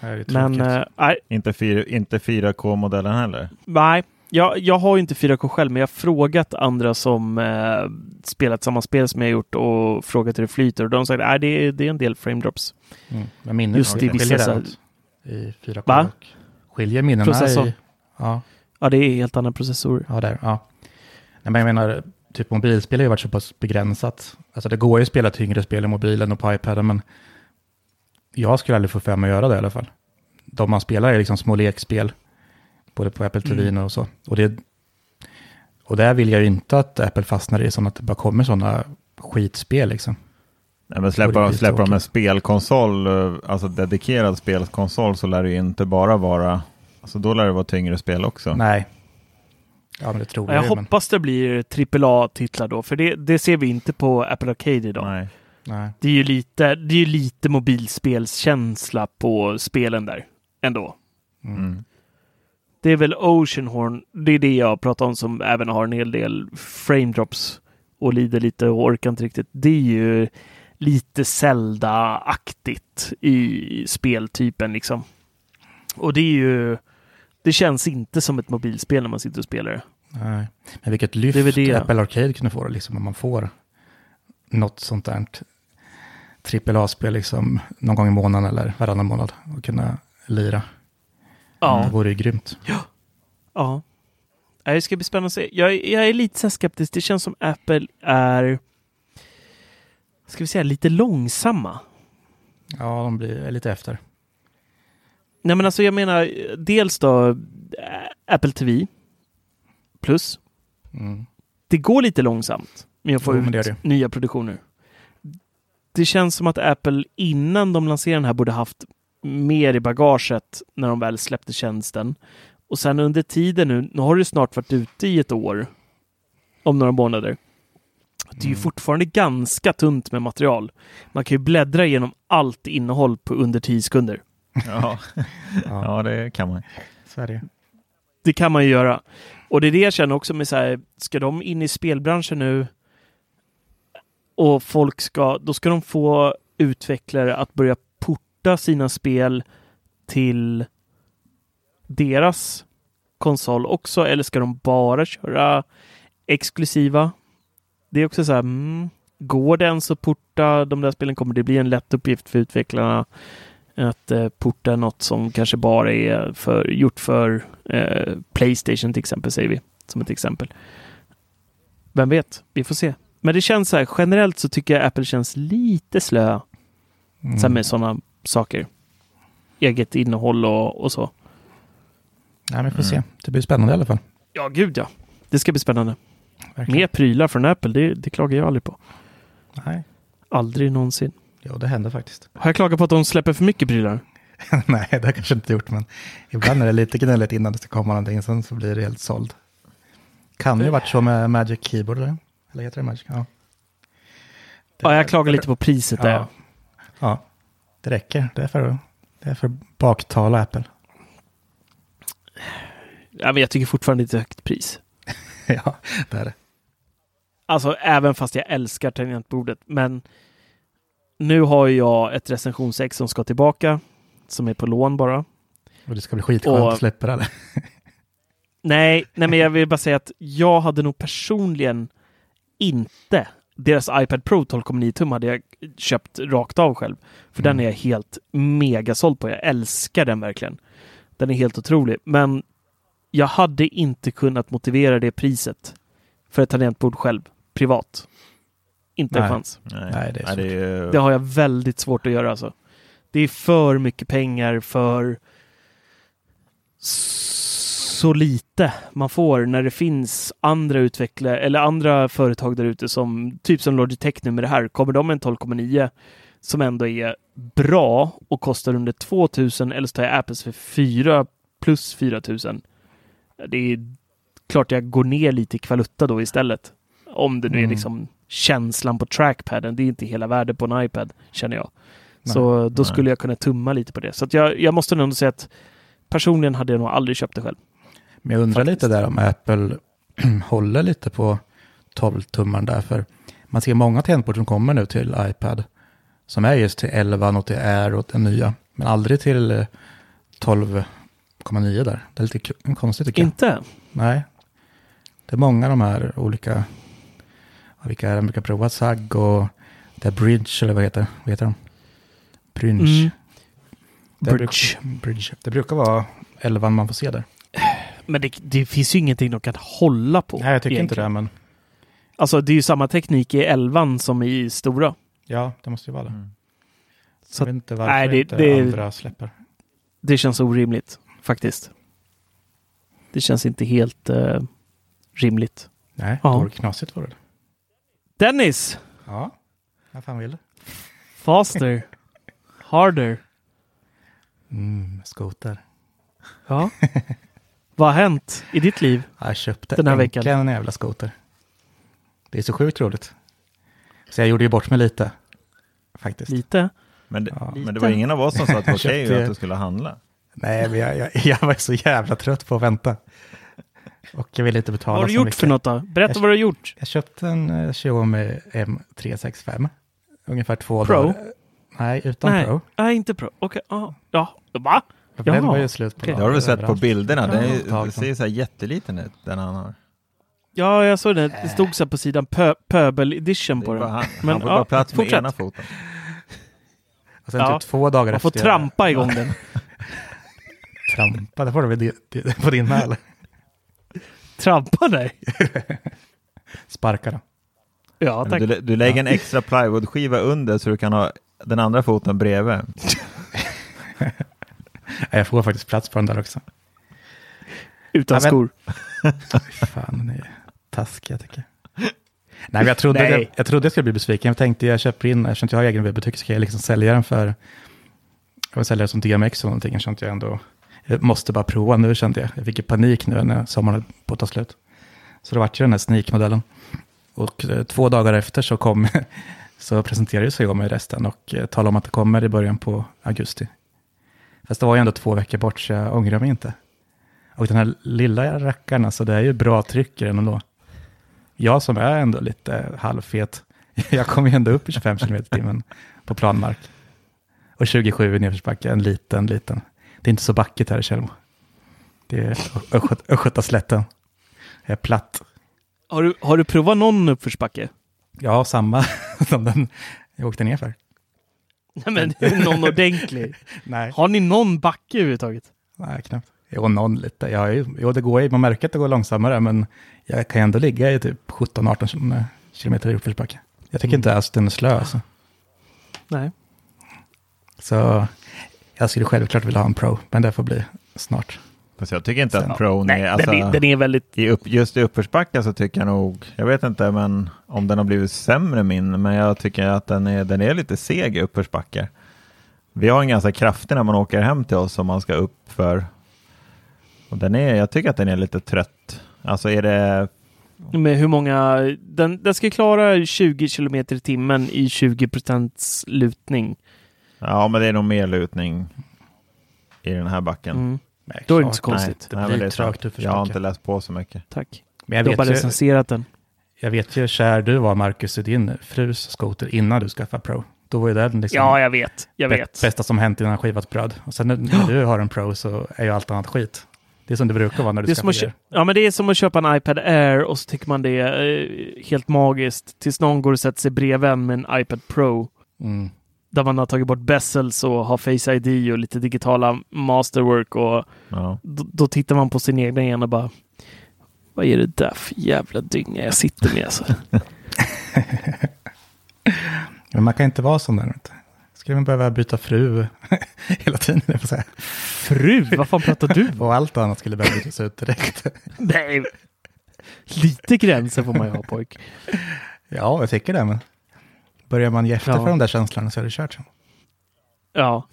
det Men nej, Inte, fyra, inte 4K-modellen heller? nej. Jag, jag har ju inte 4K själv, men jag har frågat andra som eh, spelat samma spel som jag gjort och frågat hur det flyter och de har sagt att det, är- det är en del frame drops. Mm. Men minnet Just i skiljer vissa det så- i 4K. Va? Skiljer minnena Processor. i... Ja, Ja, det är helt andra processorer. ja där. Ja. Nej, men jag menar, typ mobilspel har ju varit så pass begränsat. Alltså det går ju att spela tyngre spel i mobilen och på iPaden, men jag skulle aldrig få för mig att göra det i alla fall. De man spelar är liksom små lekspel, både på Apple TV Mm. och så. Och, det, och där vill jag ju inte att Apple fastnar i sådana att det bara kommer sådana skitspel liksom. Nej, men släpper, de- släpper de en spelkonsol, eh, alltså dedikerad spelkonsol, så lär det ju inte bara vara, alltså då lär det vara tyngre spel också. Nej. Ja, men det tror Ja, jag, jag ju, men hoppas det blir AAA-titlar då, för det, det ser vi inte på Apple Arcade idag. Nej. nej. Det är ju lite, det är ju lite mobilspelskänsla på spelen där ändå. Mm. Det är väl Oceanhorn, det är det jag pratar om som även har en hel del frame drops och lider lite och orkar inte riktigt. Det är ju lite Zelda-aktigt i speltypen liksom. Och det är ju, det känns inte som ett mobilspel när man sitter och spelar det. Nej. Men vilket lyft Det det. Apple Arcade kunde få liksom, om man får något sånt där trippel A-spel liksom, någon gång i månaden eller varannan månad och kunna lira. Ja. Det vore ju grymt. Ja. Ja, Det ska bli spännande att se. Jag, jag är lite så skeptisk. Det känns som Apple är, ska vi säga, lite långsamma. Ja, de blir är lite efter. Nej, men alltså jag menar dels då äh, Apple TV plus. Mm. Det går lite långsamt med att få Jo, ut är nya produktioner. Det känns som att Apple innan de lanserade den här borde haft mer i bagaget när de väl släppte tjänsten. Och sen under tiden nu, nu har det snart varit ute i ett år, om några månader. Det är ju Mm. fortfarande ganska tunt med material. Man kan ju bläddra igenom allt innehåll på under 10 sekunder. *laughs* Ja. Ja, det kan man. så är det ju. Det kan man ju göra. Och det är det jag känner också med så här, ska de in i spelbranschen nu och folk ska, då ska de få utvecklare att börja porta sina spel till deras konsol också, eller ska de bara köra exklusiva? Det är också så här, mm, går det ens att porta de där spelen? Kommer det bli en lätt uppgift för utvecklarna att eh, porta något som kanske bara är för, gjort för eh, Playstation till exempel, säger vi som ett exempel. Vem vet? Vi får se. Men det känns så här, generellt så tycker jag Apple känns lite slö Mm. så med sådana saker. Eget innehåll och, och så. Ja, men vi får Mm. se. Det blir spännande i alla fall. Ja, gud ja. Det ska bli spännande. Verkligen. Mer prylar från Apple, det, det klagar jag aldrig på. Nej, Aldrig någonsin. jo, det händer faktiskt. Har jag klagat på att de släpper för mycket prylar? *laughs* Nej, det har jag kanske inte gjort, men ibland är det lite gnälligt innan det ska komma någonting, sen så blir det helt såld. Kan ju varit så med Magic Keyboard, eller? Eller heter det Magic? Ja. Ja, jag klagar lite på priset där. Ja. ja, det räcker. Det är för, det är för baktala Apple. Ja, men jag tycker fortfarande det är ett högt pris. *laughs* ja, det är det. Alltså även fast jag älskar tangentbordet. Men nu har jag ett recensionsex som ska tillbaka. Som är på lån bara. Och det ska bli skitskönt att släppa det, eller? *laughs* Nej, nej, men jag vill bara säga att jag hade nog personligen inte deras iPad Pro 12,9 tum hade jag köpt rakt av själv. För Mm. den är jag helt mega såld på. Jag älskar den verkligen. Den är helt otrolig. Men jag hade inte kunnat motivera det priset för ett tangentbord själv, privat. Inte en chans. Nej, Nej, det är Nej, det är ju... Det har jag väldigt svårt att göra alltså. Det är för mycket pengar för så lite man får när det finns andra utvecklare eller andra företag där ute som typ som Logitech nu med det här. Kommer de med en 12,9 som ändå är bra och kostar under 2000 eller så tar jag Apples för 4 plus 4000. Det är klart jag går ner lite i kvalutta då istället. Om det nu är Mm. liksom känslan på trackpaden. Det är inte hela värdet på en iPad känner jag. Nej. Så då Nej. skulle jag kunna tumma lite på det. Så att jag, jag måste nog säga att personligen hade jag nog aldrig köpt det själv. Men jag undrar Faktiskt. lite där om Apple *clears throat* håller lite på 12-tummaren där. För man ser många tangentbord som kommer nu till iPad. Som är just till 11 och till Air och den nya. Men aldrig till eh, 12,9 där. Det är lite konstigt tycker jag. Inte? Nej. Det är många av de här olika. Vilka är det? Man brukar prova SAG och det är Bridge eller vad heter, vad heter de? Bridge. Mm. Det Bridge. bruk- Bridge. Det brukar vara 11 man får se där. Men det, det finns ju ingenting de kan hålla på. Nej, jag tycker inte egentligen. det, men Alltså det är ju samma teknik i 11 som i stora. ja, det måste ju vara det. Mm. Så jag vet inte varför nej, det- inte det- andra släpper. Det känns orimligt faktiskt. Det känns inte helt eh, rimligt. Nej, Ja. det vore knasigt vore det. Dennis! Ja, vad fan vill du? Faster. Harder. Mm, skoter. Ja. *laughs* Vad har hänt i ditt liv? Jag köpte Den här veckan. en jävla skoter. Det är så sjukt roligt. Så jag gjorde ju bort mig lite. Faktiskt. Lite? Men det, Ja. men det var ingen av oss som sa att det var okej att du skulle handla. Nej, men jag, jag, jag var så jävla trött på att vänta. Och jag ville inte betala Vad har du gjort mycket. för något då? Berätta Jag- vad du har gjort. Jag köpte en eh, Xiaomi M365. Ungefär två Pro? dagar. Nej, utan Nej, Pro. Nej, inte pro. Okej, ja. ja. Va? Den var ju slut på. Det har du väl sett på bilderna? Den, är, ser så här jätteliten ut, den han har. Ja, jag såg det. Det stod så här på sidan pö Pöbel edition på den. han, Men, han får ja, bara plats med fortsätt. ena foten. Och sen Ja, typ två dagar Man får efter. trampa igång den. *laughs* Trampa, det får du väl på din med eller? Trampa dig? Sparka då. Ja, tack. Du, du lägger en extra plywoodskiva under så du kan ha den andra foten bredvid. *laughs* Jag får faktiskt plats på den där också. Utan Ja, men- skor. *laughs* Fan, ni är taskiga tycker jag. Nej, men jag trodde, Nej. Jag, jag trodde jag skulle bli besviken. Jag tänkte jag köper in, eftersom jag har egen webbutik så kan jag liksom sälja den för, jag vill sälja den som DMX och någonting. Att jag ändå, jag måste bara prova nu kände jag. Jag fick ju panik nu när sommaren på att ta slut. Så det vart ju den här sneak-modellen. Och eh, två dagar efter så kom, *laughs* så presenterade med resten och eh, talade om att det kommer i början på augusti. Fast det var ju ändå två veckor bort så jag ångrar mig inte. Och den här lilla rackaren, alltså det är ju bra tryck i den ändå. Jag som är ändå lite halvfet, *laughs* jag kommer ju ändå upp i 25 km i timmen på planmark. Och 27 i nedförsbacke, en liten, liten. Det är inte så backigt här i Tjällmo. Det är Östgöt- Östgötaslätten. Det är platt. Har du, har du provat någon uppförsbacke? Ja, samma *laughs* som den jag åkte ner för. Nej, men någon ordentlig. *laughs* Nej, Har ni någon backe överhuvudtaget? nej knappt. Jo, någon lite. Ja, ju- jo, det går ju, man märker att det går långsammare, men jag kan ändå ligga i typ 17-18 kilometer i uppförsbacke. Jag tycker inte alls den är slö alltså. Nej. Så jag skulle självklart vilja ha en Pro, men det får bli snart. Fast jag tycker inte Sen- att Pro Nej, är... Alltså, den, är, den är väldigt... i upp, just i uppförsbacka så tycker jag nog, jag vet inte men om den har blivit sämre min, men jag tycker att den är, den är lite seg i uppförsbackar. Vi har en ganska kraftig när man åker hem till oss som man ska upp för. Och den är, jag tycker att den är lite trött. Alltså är det, Med hur många... Den, den ska klara 20 kilometer i timmen i 20 procents lutning. ja men det är nog mer lutning i den här backen. Mm, Nej, Då är det inte så konstigt. Det Nej, blir men är trögt uppförsbacke. Jag har inte läst på så mycket. tack. Men jag Du har bara vet, ju, recenserat den. jag vet ju hur kär du var, Marcus, i din frus skoter innan du skaffade Pro. Då var ju den liksom Ja, jag vet. Jag vet. bästa som hänt innan skivat bröd. Och sen när, när *gasps* du har en Pro så är ju allt annat skit. Det är som det brukar vara när du Det skaffar att grejer. ja, men det är som att köpa en iPad Air och så tycker man det är eh, helt magiskt tills någon går och sätter sig bredvid en med en iPad Pro Mm. Där man har tagit bort bezels och har Face ID och lite digitala masterwork och Ja. då, då tittar man på sin egna igen och bara vad är det där för jävla dynga jag sitter med alltså? *laughs* Men man kan inte vara sån där. inte. Skulle man behöva byta fru *laughs* hela tiden, jag får säga. Fru, vad fan pratar du om? Och allt annat skulle behöva bytas ut direkt. Nej, lite gränser får man ju ha pojk. Ja, jag tycker det. Men börjar man ge efter Ja. för de där känslorna så är det kört. sen. Ja.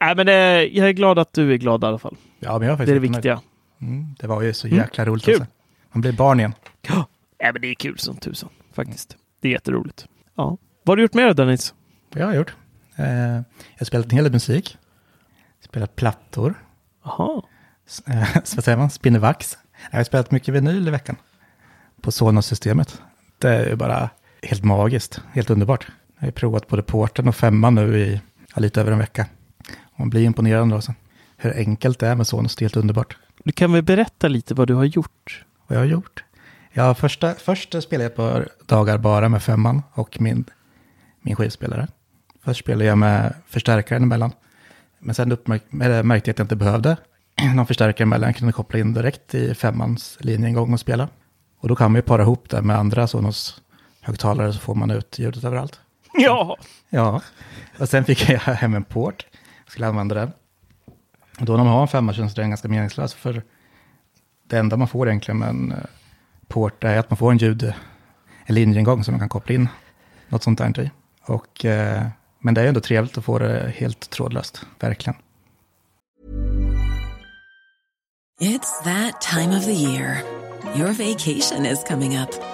Nej, men eh, jag är glad att du är glad i alla fall. Ja, men jag är Det är det viktiga. Mm, det var ju så Mm, jäkla roligt. kul. Alltså. Man blir barn igen. Ja, men det är kul som tusan faktiskt. Det är jätteroligt. Ja. Vad har du gjort mer Dennis? Vad jag har gjort. Eh, jag har spelat en hel del musik. Spelat plattor. Jaha. Eh, *laughs* vad säger man? Spinnevax. Jag har spelat mycket vinyl i veckan. På Sonos-systemet. Det är bara helt magiskt. Helt underbart. Jag har provat både porten och femman nu i ja, lite över en vecka. Man blir imponerad då. Hur enkelt det är med Sonos. Det är helt underbart. Du kan väl berätta lite vad du har gjort? Vad jag har gjort? Ja, första, först spelade jag ett par dagar bara med femman och min, min skivspelare. Först spelade jag med förstärkaren emellan. Men sen märkte jag att jag inte behövde *clears throat* någon förstärkare emellan. Jag kunde koppla in direkt i femmans linjeingång och spela. Och då kan man ju para ihop det med andra Sonos högtalare så får man ut ljudet överallt. Ja, Ja, och sen fick jag hem en port. Jag skulle använda den. Och då när man har en femma känns det ganska meningslöst. För det enda man får egentligen med en eh, port är att man får en ljud, en linjeingång som man kan koppla in något sånt där i. Och, eh, men det är ändå trevligt att få det helt trådlöst, verkligen. It's that time of the year. Your vacation is coming up.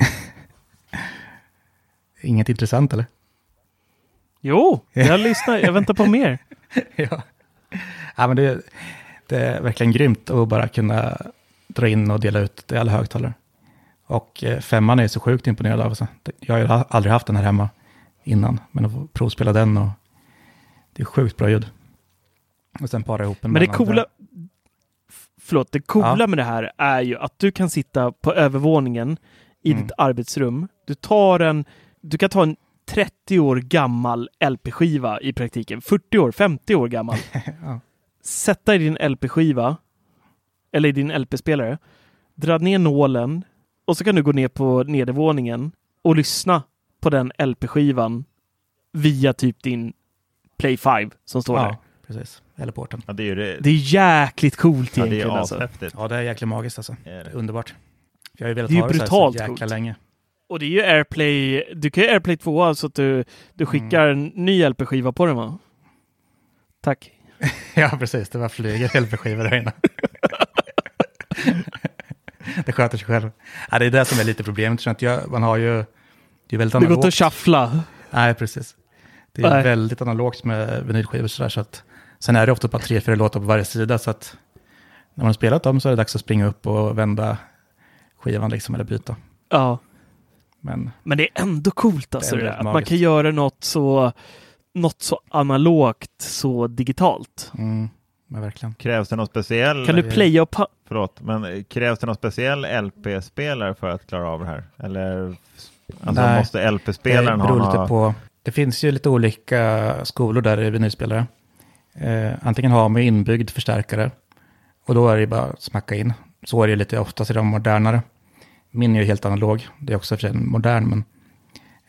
*laughs* Inget intressant eller? jo, jag lyssnar. Jag väntar på mer. *laughs* ja. ja, men det, det är verkligen grymt att bara kunna dra in och dela ut det i alla högtalare. Och eh, femman är så sjukt imponerad av. Alltså. Jag har ju aldrig haft den här hemma innan, men att få provspela den och det är sjukt bra ljud. Och sen para ihop en Men det coola, förlåt, det coola Ja. med det här är ju att du kan sitta på övervåningen i Mm. ditt arbetsrum. Du tar en, du kan ta en 30 år gammal LP-skiva i praktiken, 40 år, 50 år gammal. *laughs* Ja. Sätta i din LP-skiva, eller i din LP-spelare, dra ner nålen och så kan du gå ner på nedervåningen och lyssna på den LP-skivan via typ din Play 5 som står där. Ja, precis. Eller porten. Ja, det är ju det. Det är jäkligt coolt ja, det är egentligen. alltså. Ja, det är jäkligt magiskt alltså. Det är det. Underbart. Jag har ju velat Det är ju ha det så, här brutalt så jäkla coolt. länge. Och det är ju AirPlay, du kan ju AirPlay 2 så att du, du skickar en ny LP-skiva på den va? Tack. *laughs* Ja, precis. Det var flyger LP-skivor där inne. *laughs* det sköter sig själv. Ja, det är det som är lite problemet. så att jag, man har ju... Det är väldigt Det går inte analogt. att shuffla. Nej, precis. Det är Nej. väldigt analogt med vinylskivor sådär. Så att, sen är det ofta bara tre, fyra låtar på varje sida. Så att när man har spelat dem så är det dags att springa upp och vända skivan liksom, eller byta. Ja. Men Men det är ändå coolt alltså Det är det. Att man kan göra något så, något så analogt, så digitalt. mm, men verkligen. Krävs det någon speciell... Kan du playa och Förlåt, men krävs det någon speciell LP-spelare för att klara av det här? Eller alltså, Nej, måste LP-spelaren ha några... på. Det finns ju lite olika skolor där i vinylspelare. Eh, antingen har man inbyggd förstärkare och då är det bara att smacka in. Så är det lite oftast i de modernare. Min är ju helt analog. Det är också för sig modern, men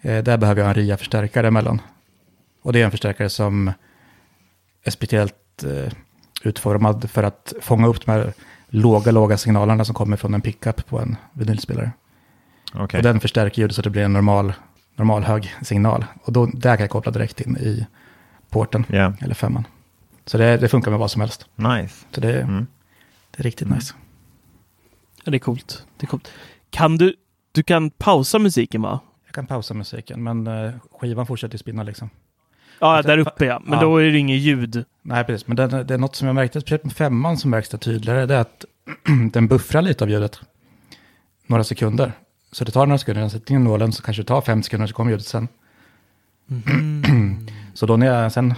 eh, där behöver jag en RIA-förstärkare emellan. Och det är en förstärkare som är speciellt eh, utformad för att fånga upp de här låga, låga signalerna som kommer från en pickup på en vinylspelare. Okej. Och den förstärker ljudet så att det blir en normal, normal hög signal. Och då, där kan jag koppla direkt in i porten, Ja, eller femman. Så det, det funkar med vad som helst. nice. Så det, Mm. det är riktigt nice. Ja, det är coolt. Det är coolt. Kan du, du kan pausa musiken va? Jag kan pausa musiken, men eh, skivan fortsätter spinna liksom. Ja, där uppe ja. Men ja. då är det inget ljud. Nej, precis. Men det, det är något som jag märkte, speciellt med femman som märks det tydligare, det är att *clears throat* den buffrar lite av ljudet. Några sekunder. Så det tar några sekunder, den sätter in nålen, så kanske det tar fem sekunder, så kommer ljudet sen. *clears throat* så då när jag sen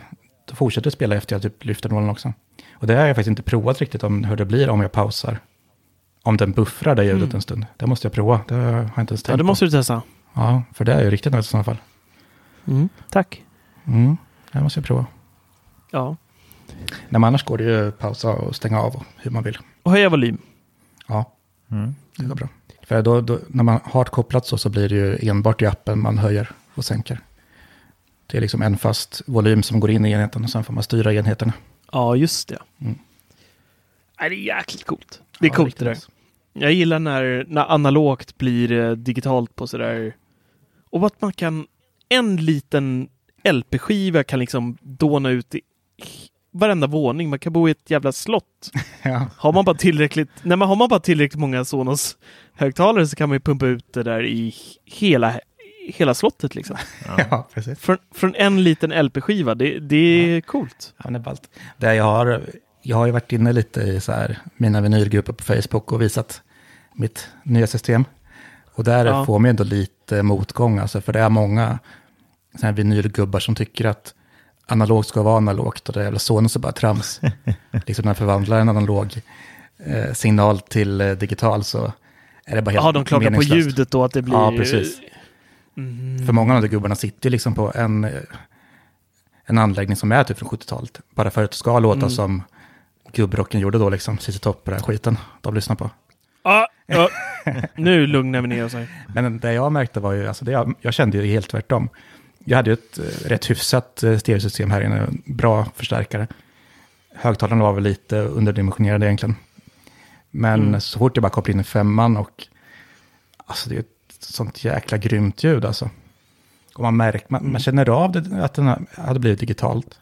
då fortsätter spela efter jag typ lyfter nålen också. Och det har jag faktiskt inte provat riktigt om hur det blir om jag pausar. Om den buffrar det ljudet en stund. Det måste jag prova, det har jag inte ens tänkt Ja, det på. måste du testa. Ja, för det är ju riktigt nice i sådana fall. Mm. Tack. Mm, det måste jag prova. Ja. Nej, men annars går det ju att pausa och stänga av hur man vill. Och höja volym. Ja, Mm. det går bra. För då, då, när man har kopplat så, så blir det ju enbart i appen man höjer och sänker. Det är liksom en fast volym som går in i enheten och sen får man styra enheterna. Ja, just det. Mm. Nej, det är jäkligt coolt. Det är Ja, coolt det där. riktigt. Jag gillar när, när analogt blir eh, digitalt på sådär. Och att man kan, en liten LP-skiva kan liksom dåna ut i varenda våning. Man kan bo i ett jävla slott. *laughs* Ja. Har man bara tillräckligt, nej, men har man bara tillräckligt många Sonos högtalare så kan man ju pumpa ut det där i hela, hela slottet liksom. *laughs* Ja. precis. Från, från en liten LP-skiva, det, det är coolt. Ja, det är ballt. Det jag, har, jag har ju varit inne lite i så här, mina vinylgrupper på Facebook och visat mitt nya system. Och där Ja. får man ju ändå lite motgång, alltså, för det är många så här vinylgubbar som tycker att analogt ska vara analogt och det är jävla Sonos är bara trams. *laughs* liksom när man förvandlar en analog eh, signal till eh, digital så är det bara helt Ja, de klagar på ljudet då att det blir... Ja, precis. Mm. För många av de gubbarna sitter ju liksom på en, eh, en anläggning som är typ från 70-talet. Bara för att det ska låta Mm. som gubbrocken gjorde då, liksom. Den här skiten de lyssnar på. Ah, ja. Nu lugnar vi ner oss här. *laughs* Men det jag märkte var ju, alltså det jag, jag kände ju helt tvärtom. Jag hade ju ett eh, rätt hyfsat eh, stereosystem här inne, bra förstärkare. Högtalarna var väl lite underdimensionerade egentligen. Men Mm. så fort jag bara kopplade in femman och alltså det är ett sånt jäkla grymt ljud alltså. Och man märker, man, Mm. man känner av det, att den hade blivit digitalt.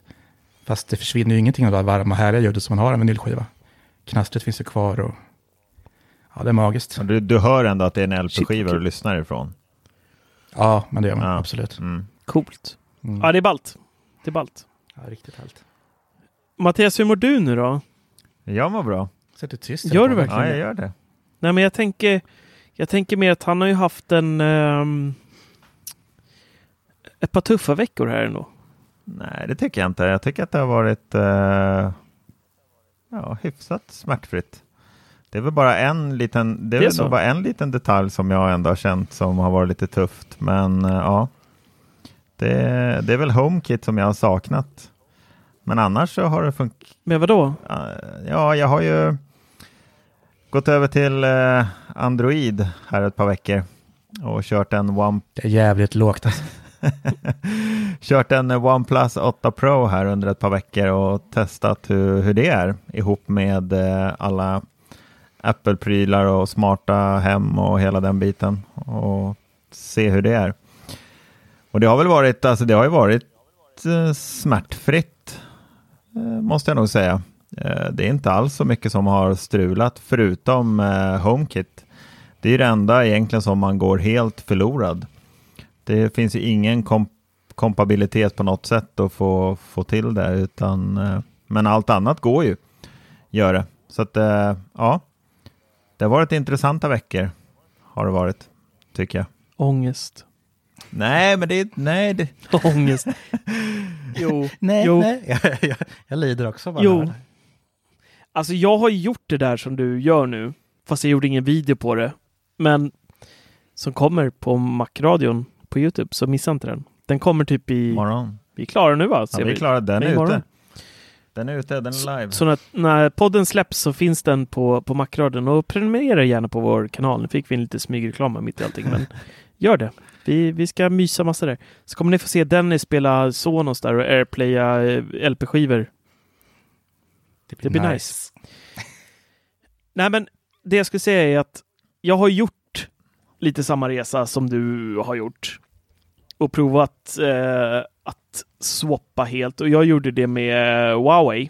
Fast det försvinner ju ingenting av det här varma härliga ljudet som man har en vinylskiva. Knastret finns ju kvar och ja, det är magiskt. Du, du hör ändå att det är en LP-skiva du lyssnar ifrån. Ja, men det gör man Ja. absolut. Mm. Coolt. Mm. Ja, det är ballt. Det är ballt. Ja, riktigt härligt. Mattias, hur mår du nu då? Jag mår bra. Så du tyst Gör du verkligen? Ja, jag gör det. Nej, men jag tänker, jag tänker mer att han har ju haft en... ehm, ett par tuffa veckor här ändå. Nej, det tycker jag inte. Jag tycker att det har varit eh, ja, hyfsat smärtfritt. Det är väl bara en liten, det är Det är väl bara en liten detalj som jag ändå har känt som har varit lite tufft. Men eh, ja, det, det är väl HomeKit som jag har saknat. Men annars så har det funkat. Men vadå? Ja, jag har ju gått över till eh, Android här ett par veckor och kört en One Det är jävligt lågt alltså. *laughs* *laughs* kört en OnePlus 8 Pro här under ett par veckor och testat hur, hur det är ihop med eh, alla Apple-prylar och smarta hem och hela den biten och se hur det är. Och det har väl varit, alltså det har ju varit eh, smärtfritt eh, måste jag nog säga. Det är inte alls så mycket som har strulat förutom HomeKit. Det är det enda egentligen som man går helt förlorad. Det finns ju ingen komp kompabilitet på något sätt att få, få till det, utan, eh, men allt annat går ju. Gör det. Så att, eh, ja, det har varit intressanta veckor, har det varit, tycker jag. Ångest. Nej, men det är, nej, det, *laughs* Ångest. jo. *laughs* Nej, jo. nej. *laughs* Jag, jag, jag lider också bara. Jo. här. Alltså jag har gjort det där som du gör nu, fast jag gjorde ingen video på det. Men som kommer på Macradion på Youtube, så missa inte den. Den kommer typ i... morgon. Vi är klara nu va? Ja, Ser vi är klara, den är imorgon. ute. Den är ute, den är live. Så när, när podden släpps så finns den på, på Macradion och prenumerera gärna på vår kanal. Nu fick vi en lite smygreklam mitt i allting, men *laughs* gör det. Vi, vi ska mysa massa där. Så kommer ni få se Dennis spela Sonos där och airplaya eh, LP-skivor. Det blir nice. Nej, men det jag skulle säga är att jag har gjort lite samma resa som du har gjort och provat eh, att swappa helt och jag gjorde det med Huawei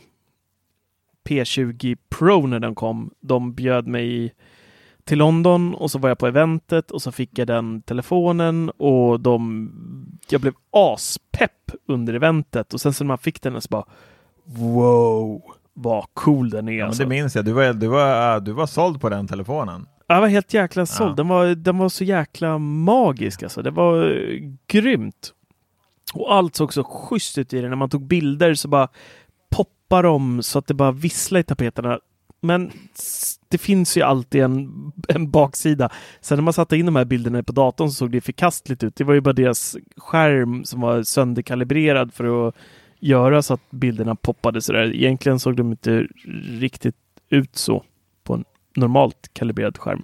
P20 Pro när den kom. De bjöd mig till London och så var jag på eventet och så fick jag den telefonen och de, jag blev aspepp under eventet och sen så när man fick den så bara wow vad cool den är. Ja, alltså. det minns jag, du var, du, var, du var såld på den telefonen. Jag var helt jäkla såld. Ja. Den, var, den var så jäkla magisk alltså. Det var eh, grymt. Och allt såg så schysst ut i den. När man tog bilder så bara poppar de så att det bara visslar i tapeterna. Men det finns ju alltid en, en baksida. Sen när man satte in de här bilderna på datorn så såg det förkastligt ut. Det var ju bara deras skärm som var sönderkalibrerad för att göra så att bilderna poppade sådär. Egentligen såg de inte riktigt ut så normalt kalibrerad skärm.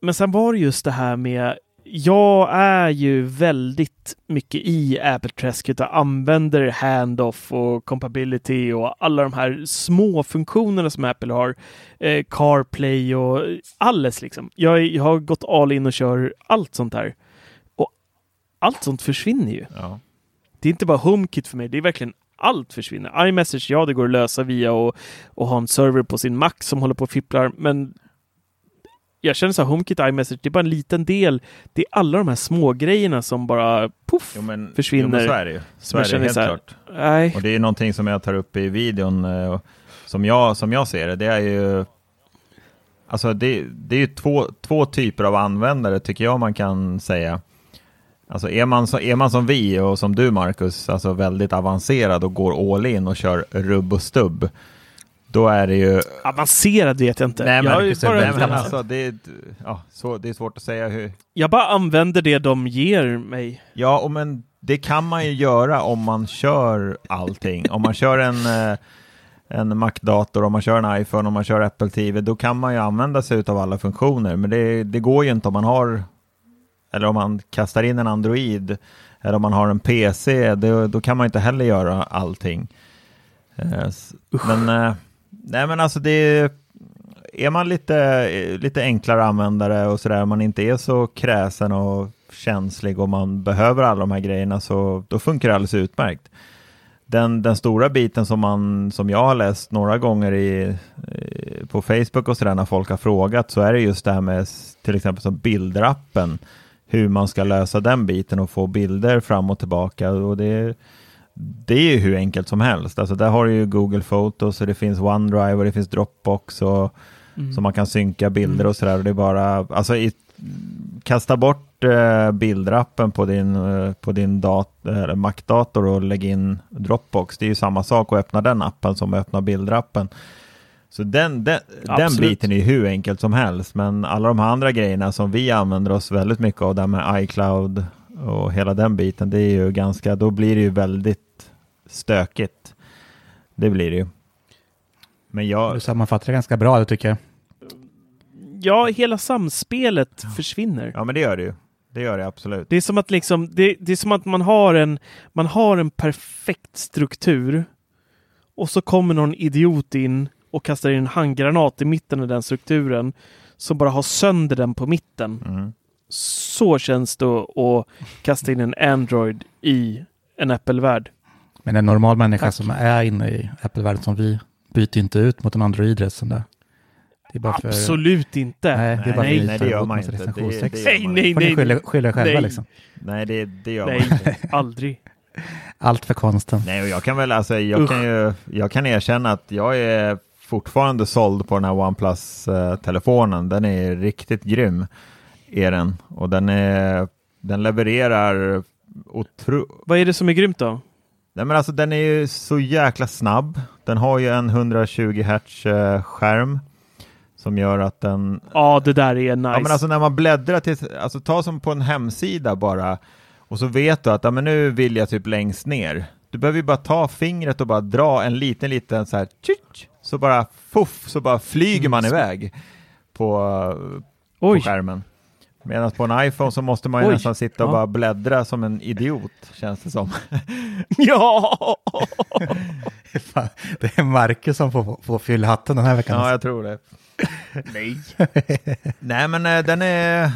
Men sen var det just det här med jag är ju väldigt mycket i Apple-träsket och använder handoff och compatibility och alla de här små funktionerna som Apple har. Eh, CarPlay och alles liksom. Jag, jag har gått all in och kör allt sånt här. Och allt sånt försvinner ju. Ja. Det är inte bara HomeKit för mig, det är verkligen allt försvinner. iMessage, ja, det går att lösa via och, och ha en server på sin Mac som håller på och fipplar, men jag känner så här, HomeKit iMessage, det är bara en liten del. Det är alla de här små grejerna som bara poff Jo, men, försvinner. Jo, men så är det ju. Så är det helt här, klart. Nej. Och det är någonting som jag tar upp i videon, eh, som, jag, som jag ser det, det är ju Alltså det, det är ju två, två typer av användare tycker jag man kan säga. Alltså är man, så, är man som vi och som du Marcus, alltså väldigt avancerad och går all in och kör rubb och stubb, då är det ju... Avancerad vet jag inte. Nej, men, jag, nej, bara, men alltså, det, är, ja, så, det är svårt att säga hur... jag bara använder det de ger mig. Ja, och men det kan man ju göra om man kör allting. Om man kör en, eh, en Mac-dator, om man kör en iPhone, om man kör Apple TV, då kan man ju använda sig av alla funktioner. Men det, det går ju inte om man har, eller om man kastar in en Android, eller om man har en PC, då, då kan man inte heller göra allting. Eh, Men, eh, nej men alltså det är man lite, lite enklare användare och sådär, man inte är så kräsen och känslig och man behöver alla de här grejerna så då funkar det alldeles utmärkt. Den, den stora biten som, man, som jag har läst några gånger i, eh, på Facebook och sådär när folk har frågat så är det just det här med till exempel som bilderappen, hur man ska lösa den biten och få bilder fram och tillbaka. Och det, det är ju hur enkelt som helst. Alltså där har du ju Google Photos och det finns OneDrive och det finns Dropbox och så man kan synka bilder och sådär. Och det är bara, alltså i, kasta bort eh, bildrappen på din, eh, på din dat, eller Mac-dator och lägg in Dropbox. Det är ju samma sak att öppna den appen som att öppna bildrappen. Så den, den, den biten är ju hur enkelt som helst. Men alla de här andra grejerna som vi använder oss väldigt mycket av, där med iCloud och hela den biten, det är ju ganska, då blir det ju väldigt stökigt. Det blir det ju. Men jag, Du sammanfattar det ganska bra, det tycker jag. Ja, hela samspelet försvinner. ja men det gör det ju. Det gör det absolut. Det är som att liksom, det, det är som att man har en, man har en perfekt struktur och så kommer någon idiot in och kastar in en handgranat i mitten av den strukturen som bara har sönder den på mitten. Mm. Så känns det att kasta in en Android i en Apple-värld. Men en normal människa Tack. som är inne i Apple-världen som vi byter inte ut mot en Android-resten där. Det är bara för... Absolut inte. Nej, det är bara Nej, nej, att det gör man inte. Det- det gör Nej, man nej, inte. får ni nej. skylla, er själva Nej. liksom. Nej, det, det gör man inte. Nej, aldrig. Allt för konsten. Nej, och jag kan väl, alltså, jag Usch. kan ju, jag kan erkänna att jag är fortfarande såld på den här OnePlus-telefonen. Den är riktigt grym, är den. Och den, är, den levererar otro... Vad är det som är grymt då? Nej, men alltså den är ju så jäkla snabb. Den har ju en 120 Hz eh, skärm som gör att den Ja, det där är nice. Ja, men alltså när man bläddrar till, alltså ta som på en hemsida bara och så vet du att ja, men nu vill jag typ längst ner. Du behöver ju bara ta fingret och bara dra en liten, liten så här, tjut, så bara fuff, så bara flyger man iväg på, på skärmen. Medan på en iPhone så måste man ju Oj. nästan sitta och Ja. bara bläddra som en idiot, känns det som. *laughs* ja! *laughs* Fan, Det är Marcus som får, får fylla hatten den här veckan. Ja, jag tror det. Nej. *laughs* Nej, men eh, den är,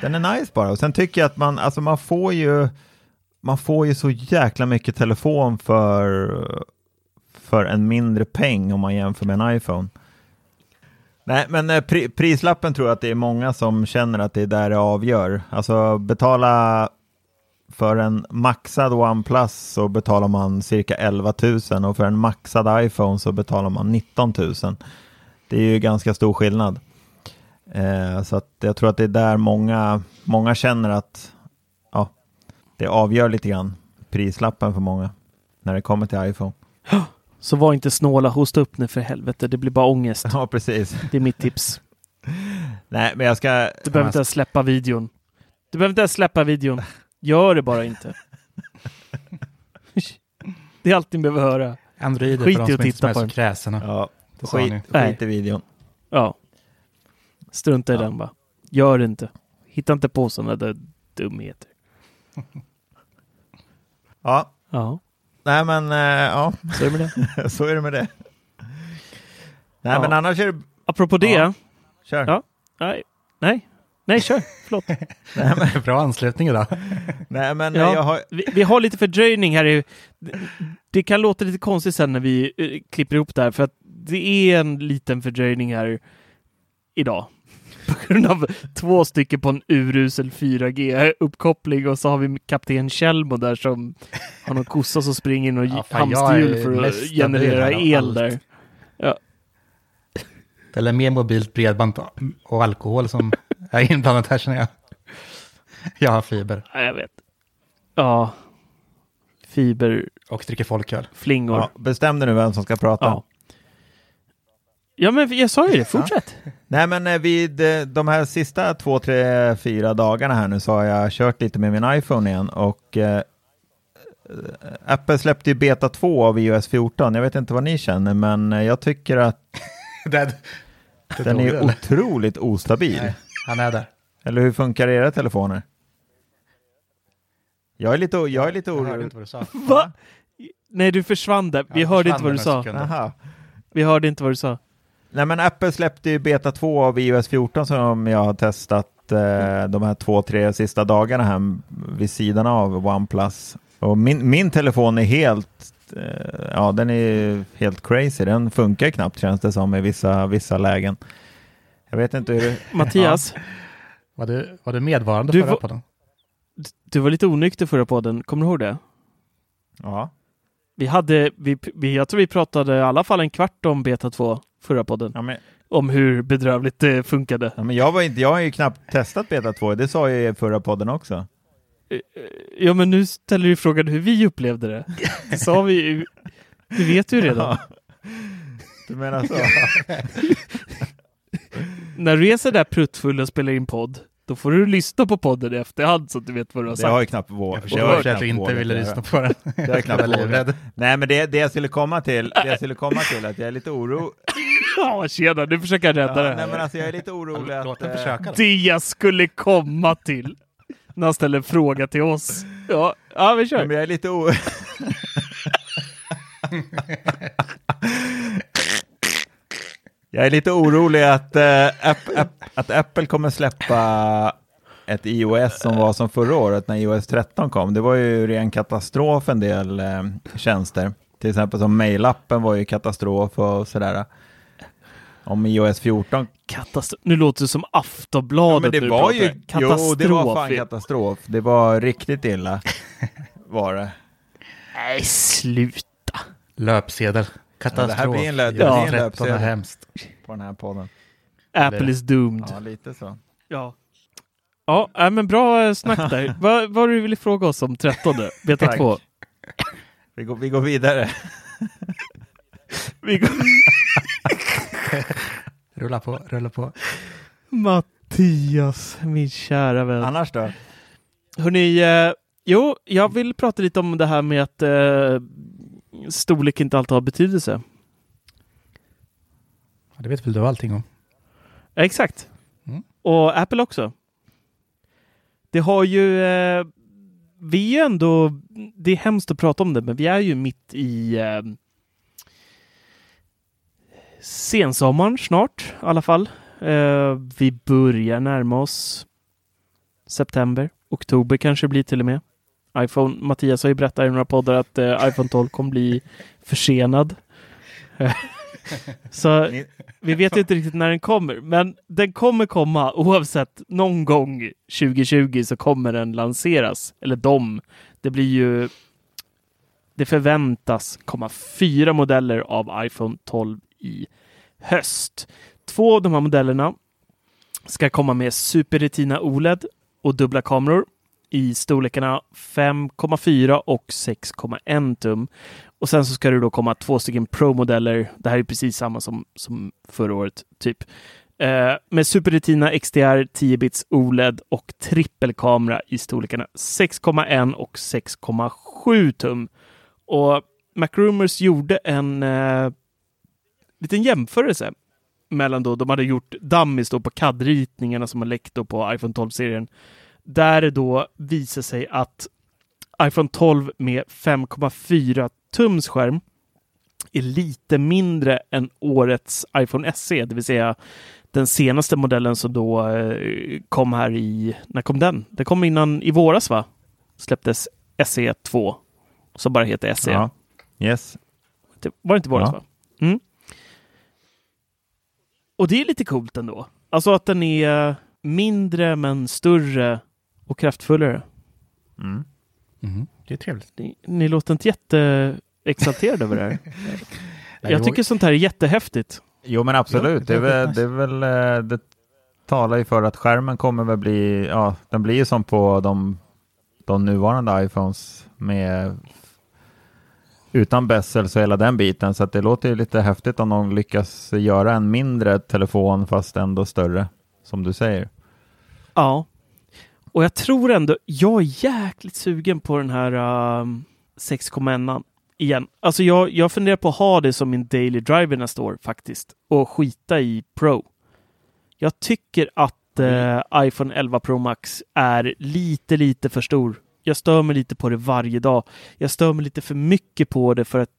den är nice bara. Och sen tycker jag att man, alltså man får ju, man får ju så jäkla mycket telefon för, för en mindre peng om man jämför med en iPhone. Nej, men eh, pri, prislappen tror jag att det är många som känner att det är där det avgör. Alltså betala för en maxad OnePlus så betalar man cirka 11 000 och för en maxad iPhone så betalar man 19 000. Det är ju ganska stor skillnad. Eh, så att jag tror att det är där många, många känner att ja, det avgör lite grann prislappen för många när det kommer till iPhone. Så var inte snåla, hosta upp nu för helvete. Det blir bara ångest. Ja, precis. Det är mitt tips. Nej, men jag ska... Du behöver inte ens släppa videon. Du behöver inte ens släppa videon. Gör det bara inte. *laughs* Det är allt ni behöver höra. Android är Skit för de som inte titta är på så den. kräsna. Ja, skit, skit i videon. Ja. Strunta i Ja. den bara. Gör det inte. Hitta inte på sådana där dumheter. *laughs* Ja, Ja, nej men eh, ja, så är det med det. *laughs* så är det med det. Nej Ja. men annars är det, Apropå det. Ja. kör. Ja. Nej, nej, nej, kör. Förlåt. *laughs* Bra anslutning idag. Nej men eh, Ja. jag har, Vi, vi har lite fördröjning här. Det, det kan låta lite konstigt sen när vi eh, klipper ihop det här för att det är en liten fördröjning här idag. *laughs* På grund av två stycken på en urusel 4G-uppkoppling och så har vi kapten Kjellmo där som har någon kossa som springer in och Ja, hamsterhjul är för att generera el där. Eller mer mobilt bredband och alkohol som är inblandat här känner jag. Jag har fiber Ja, jag vet. Ja. Fiberflingor. och dricker folköl. ja, bestäm dig nu vem som ska prata. Ja. Ja, men jag sa ju det. Fortsätt. Nej men eh, vid eh, de här sista två, tre, fyra dagarna här nu så har jag kört lite med min iPhone igen och eh, eh, Apple släppte ju beta 2 av iOS 14. Jag vet inte vad ni känner men jag tycker att *laughs* den tog är otroligt ostabil. Nej, han är där. Eller hur funkar era telefoner? Jag är lite, jag är lite Jag hörde orolig. inte vad du sa. Va? Nej, du försvann där. Vi Ja, hörde inte vad du sa. Aha. Vi hörde inte vad du sa. Nej men Apple släppte ju beta 2 av iOS 14 som jag har testat eh, de här två, tre sista dagarna här vid sidan av OnePlus. Och min, min telefon är helt, eh, ja den är helt crazy. Den funkar knappt känns det som i vissa, vissa lägen. Jag vet inte hur det... *laughs* Mattias, Var du, var du medvarande Du förra var- podden? du var lite onykter förra podden. Kommer du ihåg det? Ja. Vi hade, vi, vi, jag tror vi pratade i alla fall en kvart om Beta 2 förra podden. Ja, men, Om hur bedrövligt det funkade. ja, men jag, var inte, jag har ju knappt testat beta 2, det sa jag i förra podden också. Ja, men nu ställer du frågan hur vi upplevde det. Det sa vi ju. Vi vet ju redan. Ja. Du menar så? *laughs* När du är så där pruttfull och spelar in podd, då får du lyssna på podden i efterhand så att du vet vad du har Det har sagt. jag knappt Jag vågat. förstår det har jag att knappt du inte vågat ville lyssna på den. Det har jag knappt vågat. livrädd. Nej, men det, det jag skulle komma till, det jag skulle komma till att jag är lite oro... *laughs* Ja, tjena, nu försöker jag rädda Ja, det nej, men alltså jag är lite orolig Låt att... eh, försöka då. Det jag skulle komma till. När han ställer en fråga till oss. Ja, ja vi kör. men jag är lite o... *laughs* *laughs* jag är lite orolig att, eh, app, app, att Apple kommer släppa ett iOS som var som förra året när iOS 13 kom. Det var ju ren katastrof en del eh, tjänster. Till exempel som mailappen var ju katastrof och sådär. Om iOS 14 Katastrof. Nu låter det som Ja, Aftonbladet men det var ju, jo, det var fan Katastrof. katastrof. Det var riktigt illa. *laughs* Var det. Nej, sluta. Löpsedel. Katastrof. Ja, det här blir en lö- det blir en Ja, 13 är löpsedel. hemskt. På den här podden. Apple is doomed. Ja, lite så. Ja. Ja, äh, men bra eh, snack där. *laughs* Vad var du ville fråga oss om 13? *laughs* Beta Tack. 2? Vi går, vi går vidare. Vi går... *laughs* Rulla på, rulla på. Mattias, min kära vän. Annars då? Hörrni, eh, jo, jag vill prata lite om det här med att eh, storlek inte alltid har betydelse. Ja, Det vet väl du allting om? Ja, exakt. Mm. Och Apple också. Det har ju... Eh, vi är ju ändå... Det är hemskt att prata om det, men vi är ju mitt i eh, sensommaren snart i alla fall. Eh, vi börjar närma oss september. Oktober kanske blir till och med iPhone, Mattias har ju berättat i några poddar att eh, iPhone 12 kommer bli försenad. *laughs* Så vi vet inte riktigt när den kommer, men den kommer komma oavsett. Någon gång 2020 så kommer den lanseras. Eller de. Det blir ju... Det förväntas komma fyra modeller av iPhone 12 i höst. Två av de här modellerna ska komma med Super Retina OLED och dubbla kameror i storlekarna 5,4 och 6,1 tum. Och sen så ska det då komma två stycken Pro-modeller. Det här är precis samma som, som förra året, typ. Eh, med Super Retina XDR 10-bits OLED och trippelkamera i storlekarna 6,1 och 6,7 tum. Och MacRumors gjorde en eh, liten jämförelse mellan då, de hade gjort dummies då på CAD-ritningarna som har läckt då på iPhone 12-serien. Där det då visar sig att iPhone 12 med 5,4 tums skärm är lite mindre än årets iPhone SE, det vill säga den senaste modellen som då eh, kom här i, när kom den? Den kom innan i våras va? Släpptes SE 2 som bara heter SE. Ja. Yes. Det var det inte i våras Ja. va? Mm. Och det är lite coolt ändå. Alltså att den är mindre men större och kraftfullare. Mm. Mhm, Det är trevligt. Ni, ni låter inte jätteexalterade över det här. *laughs* Nej, Jag tycker sånt här är jättehäftigt. Jo men absolut, det är väl, det är väl eh, det talar ju för att skärmen kommer väl bli, ja den blir ju som på de, de nuvarande iPhones med utan bezels och hela den biten så att det låter ju lite häftigt om de lyckas göra en mindre telefon fast ändå större som du säger. Ja. Och jag tror ändå, jag är jäkligt sugen på den här um, 6,1 igen. Alltså jag, jag funderar på att ha det som min daily driver nästa år faktiskt och skita i Pro. Jag tycker att eh, iPhone 11 Pro Max är lite, lite för stor. Jag stör mig lite på det varje dag. Jag stör mig lite för mycket på det för att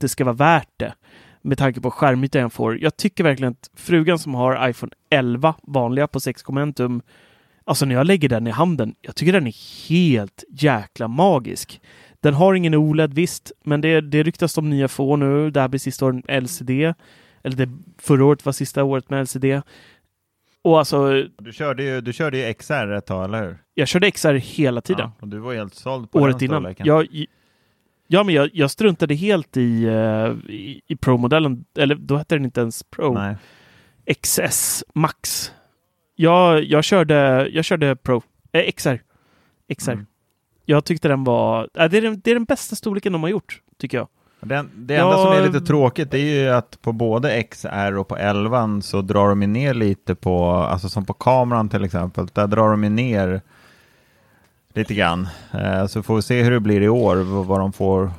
det ska vara värt det. Med tanke på skärmytan jag får. Jag tycker verkligen att frugan som har iPhone 11 vanliga på 6,1 tum Alltså när jag lägger den i handen, jag tycker den är helt jäkla magisk. Den har ingen OLED visst, men det, det ryktas om nya få nu. Det här blir sista året med LCD. Eller det, förra året var sista året med LCD. Och alltså, Du körde ju, du körde ju XR ett tag, eller hur? jag körde XR hela tiden. Ja, och du var helt såld på året den innan. Jag, ja, men jag, jag struntade helt i, eh, i, i Pro-modellen. Eller då hette den inte ens Pro. Nej. XS Max. Jag, jag, körde, jag körde Pro. Eh, XR. XR. Mm. Jag tyckte den var... Äh, det, är den, det är den bästa storleken de har gjort, tycker jag. Den, det Ja, enda som är lite tråkigt är ju att på både XR och på 11 så drar de ner lite på, alltså som på kameran till exempel, där drar de ner lite grann. Eh, så får vi se hur det blir i år, vad vad de får,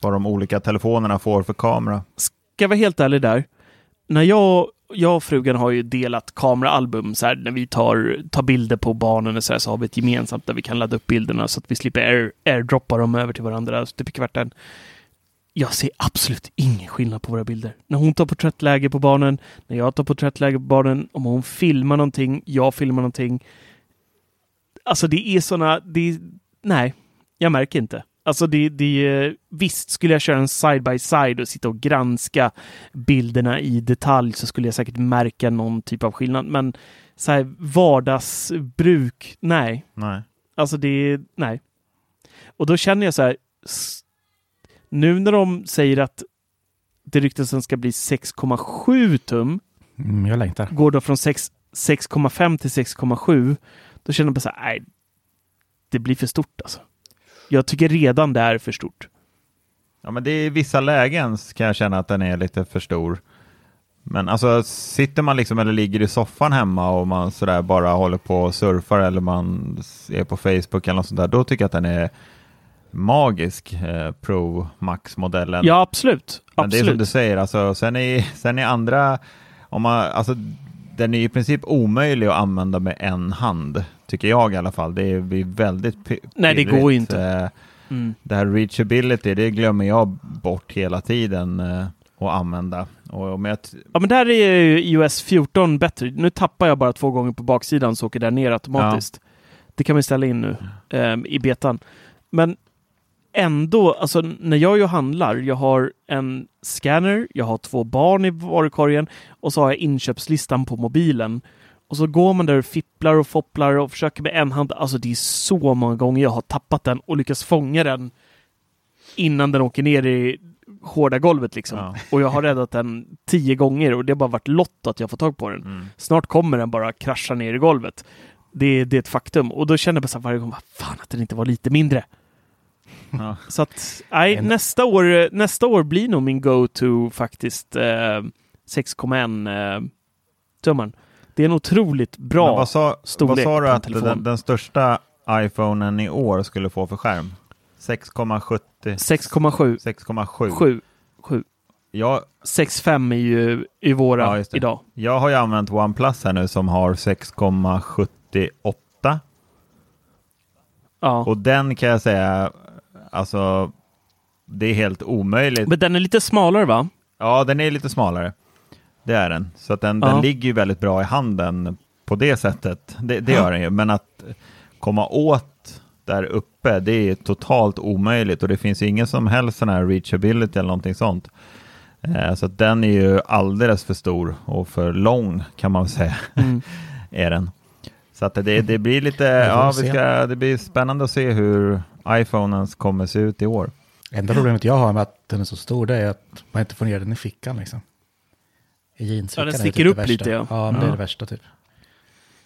vad de olika telefonerna får för kamera. Ska jag vara helt ärlig där. När jag, jag och frugan har ju delat kameraalbum så här, när vi tar, tar bilder på barnen och så, här, så har vi ett gemensamt där vi kan ladda upp bilderna så att vi slipper air, airdroppa dem över till varandra typ i kvarten. Jag ser absolut ingen skillnad på våra bilder. När hon tar porträttläge på barnen, när jag tar porträttläge på barnen, om hon filmar någonting, jag filmar någonting. Alltså det är såna, det är, nej, jag märker inte. Alltså det, det, visst skulle jag köra en side by side och sitta och granska bilderna i detalj så skulle jag säkert märka någon typ av skillnad. Men så här vardagsbruk, nej. Nej. Alltså det, nej. Och då känner jag så här, nu när de säger att det ryktas ska bli 6,7 tum, Mm, jag längtar. går då från 6 6,5 till 6,7, då känner jag bara så här, nej, det blir för stort alltså. Jag tycker redan det är för stort. Ja, men det är i vissa lägen kan jag känna att den är lite för stor. Men alltså sitter man liksom eller ligger i soffan hemma och man sådär bara håller på och surfar eller man är på Facebook eller något sånt där, då tycker jag att den är magisk, eh, Pro Max-modellen. Ja, absolut. Men det är som absolut. du säger, alltså, sen, är, sen är andra, om man, alltså, den är i princip omöjlig att använda med en hand, tycker jag i alla fall. Det är- blir väldigt Nej, det går ju inte. Eh, Mm. det här reachability, det glömmer jag bort hela tiden eh, att använda. Och jag t- Ja, men där är ju iOS 14 bättre. Nu tappar jag bara två gånger på baksidan så åker det ner automatiskt. Det kan vi ställa in nu ehm, i betan. Men ändå, alltså när jag ju handlar, jag har en scanner, jag har två barn i varukorgen och så har jag inköpslistan på mobilen. Och så går man där och fipplar och fopplar och försöker med en hand. Alltså det är så många gånger jag har tappat den och lyckats fånga den innan den åker ner i hårda golvet liksom. Ja. Och jag har räddat den tio gånger och det har bara varit lott att jag får tag på den. Mm. Snart kommer den bara krascha ner i golvet. Det, det är ett faktum. Och då känner jag bara varje gång, vad fan att den inte var lite mindre. Ja. Så att, nej, En- nästa, år, nästa år blir nog min go-to faktiskt eh, 6,1 eh, tummen. Det är en otroligt bra Men vad sa, vad storlek sa du att den, den största iPhonen i år skulle få för skärm? 6,70? 6,7. 6,7? 7. 7. Jag, 6.5 är ju i våra Ja, idag. jag har ju använt OnePlus här nu som har 6,78 Ja. och den kan jag säga, alltså det är helt omöjligt. Men den är lite smalare va? Ja, den är lite smalare. Det är den. Så att den, Ja. den ligger ju väldigt bra i handen på det sättet. Det, det gör den ju. Men att komma åt där uppe, det är totalt omöjligt och det finns ju ingen som helst sån här reachability eller någonting sånt. Eh, så att den är ju alldeles för stor och för lång kan man säga. Mm. *laughs* är den. Så att det, det blir lite, ja, vi ska, det blir spännande att se hur iPhonen kommer se ut i år. Enda problemet jag har med att den är så stor det är att man inte får ner den i fickan liksom. Jeansfickan. Ja, den sticker typ upp lite, ja. Ja, det är det värsta typ.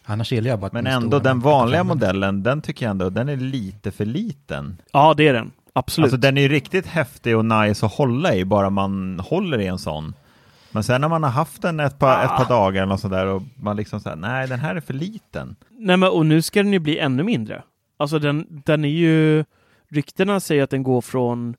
Annars gillar jag bara att Men ändå den vanliga modellen, den tycker jag ändå, den är lite för liten. Ja, det är den. Absolut. Alltså den är ju riktigt häftig och nice att hålla i, bara man håller i en sån. Men sen när man har haft den ett par, ett par dagar eller sådär och man liksom säger nej den här är för liten. Nej, men och nu ska den ju bli ännu mindre. Alltså den, den är ju... Ryktena säger att den går från...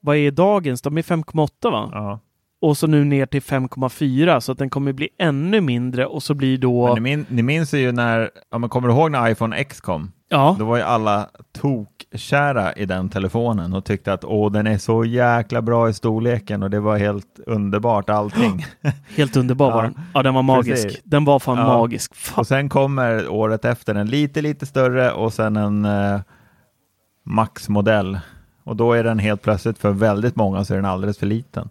Vad är dagens? De är 5,8 va? Ja. Och så nu ner till 5,4 så att den kommer bli ännu mindre och så blir då... Ni, min, ni minns ju när, ja, men kommer du ihåg när iPhone X kom? Ja, Då var ju alla tokkära i den telefonen och tyckte att åh den är så jäkla bra i storleken och det var helt underbart allting. helt underbar *laughs* var den. Ja, den var magisk. precis. Den var fan Ja. magisk. Fan. Och sen kommer året efter en lite, lite större och sen en eh, Max-modell. Och då är den helt plötsligt för väldigt många så är den alldeles för liten.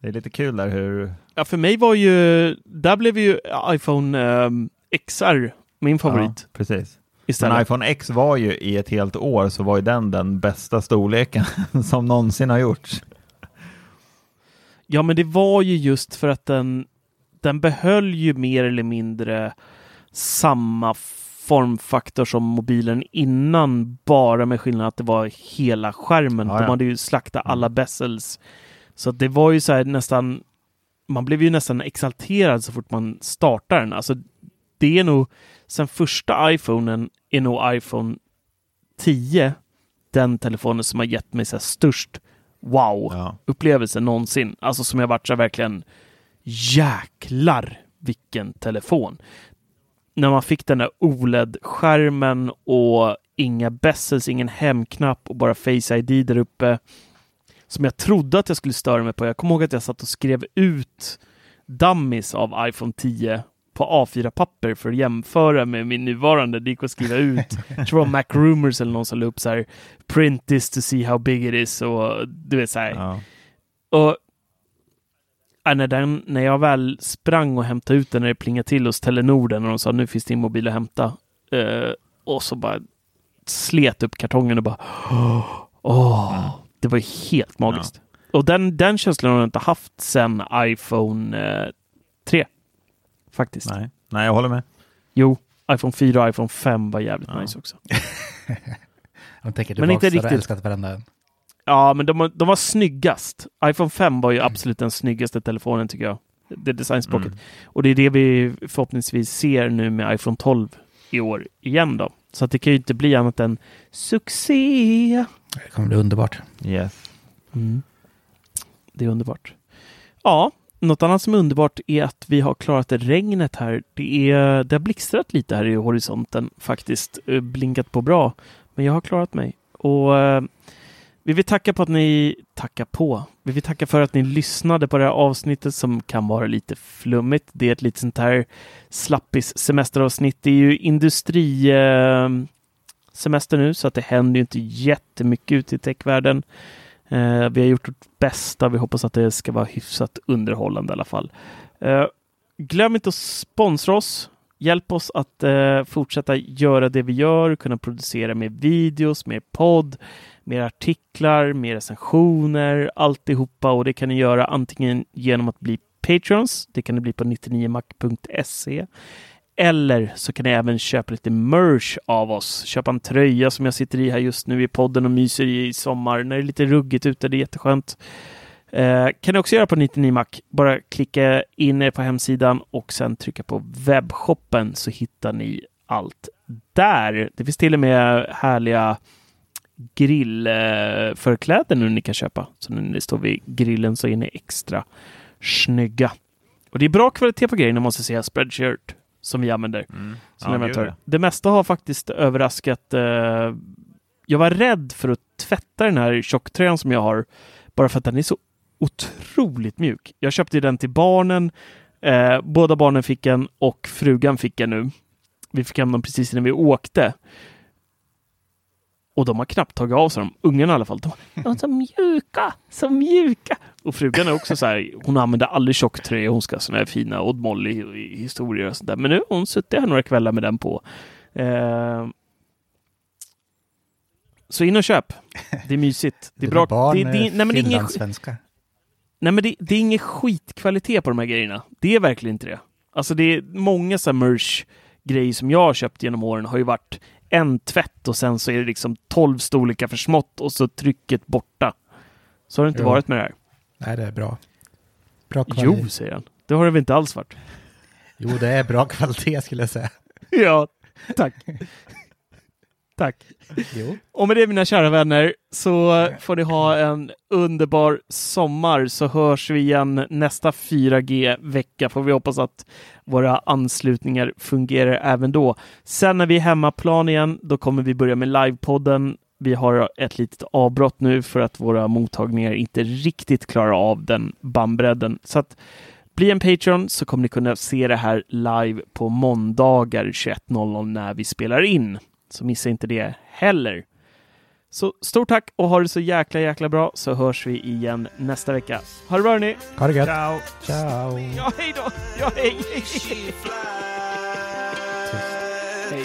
Det är lite kul där hur... Ja, för mig var ju... Där blev ju iPhone ehm, XR min favorit Ja, precis. istället. Men iPhone X var ju i ett helt år så var ju den den bästa storleken *laughs* som någonsin har gjorts. Ja, men det var ju just för att den, den behöll ju mer eller mindre samma formfaktor som mobilen innan, bara med skillnad att det var hela skärmen. Ja, De ja. hade ju slaktat alla bezels. Så det var ju så här nästan, man blev ju nästan exalterad så fort man startar den. Alltså, det är nog, sen första iPhonen är nog iPhone 10 den telefonen som har gett mig så här störst wow Ja. upplevelse någonsin. Alltså som jag varit så här verkligen jäklar vilken telefon. När man fick den där OLED-skärmen och inga bezels, ingen hemknapp och bara Face ID där uppe. Som jag trodde att jag skulle störa mig på. Jag kommer ihåg att jag satt och skrev ut dummies av iPhone 10 på A4-papper för att jämföra med min nuvarande. Det gick att skriva ut. Jag tror det var Mac Rumors eller någon som la upp så här print this to see how big it is och du vet så här. Ja. Och när, den, när jag väl sprang och hämtade ut den när det plingade till hos Telenorden och de sa nu finns din mobil att hämta. Eh, och så bara slet upp kartongen och bara *gasps* åh, det var ju helt magiskt. Och den, den känslan har jag inte haft sedan iPhone eh, 3. Faktiskt. Nej. Nej, jag håller med. Jo, iPhone 4 och iPhone 5 var jävligt Ja. nice också. *laughs* Jag tänker Men inte tillbaka, jag har riktigt. älskat varenda en. Ja, men de, var- de var snyggast. iPhone 5 var ju absolut den snyggaste telefonen tycker jag. Det designspråket. Mm. Och det är det vi förhoppningsvis ser nu med iPhone 12 i år igen då. Så att det kan ju inte bli annat än succé. Det kommer bli underbart. Yes. Mm. Det är underbart. Ja, något annat som är underbart är att vi har klarat regnet här. Det, är, det har blixtrat lite här i horisonten faktiskt. Eh, Blinkat på bra. Men jag har klarat mig. Och eh, vi vill tacka på att ni tackar på. Vi vill tacka för att ni lyssnade på det här avsnittet som kan vara lite flummigt. Det är ett litet sånt här slappis semesteravsnitt. Det är ju industri eh, semester nu så att det händer ju inte jättemycket ute i techvärlden. Eh, vi har gjort vårt bästa. Vi hoppas att det ska vara hyfsat underhållande i alla fall. Eh, glöm inte att sponsra oss. Hjälp oss att eh, fortsätta göra det vi gör, kunna producera mer videos, mer podd, mer artiklar, mer recensioner, alltihopa och det kan ni göra antingen genom att bli Patreons. Det kan ni bli på 99mac.se eller så kan ni även köpa lite merch av oss. Köpa en tröja som jag sitter i här just nu i podden och myser i i sommar när det är lite ruggigt ute. Det är jätteskönt. Eh, kan ni också göra på 99mac. Bara klicka in er på hemsidan och sen trycka på webbshoppen så hittar ni allt där. Det finns till och med härliga grillförkläden nu ni kan köpa. Så när ni står vid grillen så är ni extra snygga. Och det är bra kvalitet på grejerna måste jag säga. Spreadshirt som vi använder. Mm. Som Ja, gud, Det mesta har faktiskt överraskat. Eh, jag var rädd för att tvätta den här tjocktröjan som jag har. Bara för att den är så otroligt mjuk. Jag köpte den till barnen. Eh, båda barnen fick en och frugan fick en nu. Vi fick hem dem precis innan vi åkte. Och de har knappt tagit av sig dem. Ungarna i alla fall. De, de är så mjuka, så mjuka. Och frugan är också så här, hon använder aldrig tjocktröja. Hon ska ha såna här fina Odd Molly-historier och sånt där. Men nu har hon suttit här några kvällar med den på. Eh, så in och köp. Det är mysigt. Det är bra. Barn, det, det, nej, men det är ingen. Nej, men det, det är ingen skitkvalitet på de här grejerna. Det är verkligen inte det. Alltså det är många så här merch-grejer som jag har köpt genom åren har ju varit en tvätt och sen så är det liksom 12 storlekar för smått och så trycket borta. Så har det inte Jo. varit med det här. Nej, det är bra. Bra kvalitet. Jo, säger han. Det har det väl inte alls varit. Jo, det är bra kvalitet skulle jag säga. *laughs* ja, tack. *laughs* tack. Jo. Och med det mina kära vänner så får ni ha en underbar sommar så hörs vi igen nästa 4G-vecka. Får vi hoppas att våra anslutningar fungerar även då. Sen när vi är hemmaplan igen, då kommer vi börja med livepodden. Vi har ett litet avbrott nu för att våra mottagningar inte riktigt klarar av den bandbredden. Så att bli en Patreon så kommer ni kunna se det här live på måndagar 21.00 när vi spelar in. Så missa inte det heller. Så stort tack och ha det så jäkla jäkla bra så hörs vi igen nästa vecka. Ha det bra hörni! Ha det gött. Ciao! Ciao. Ja, hej då! Ja, hej! hej.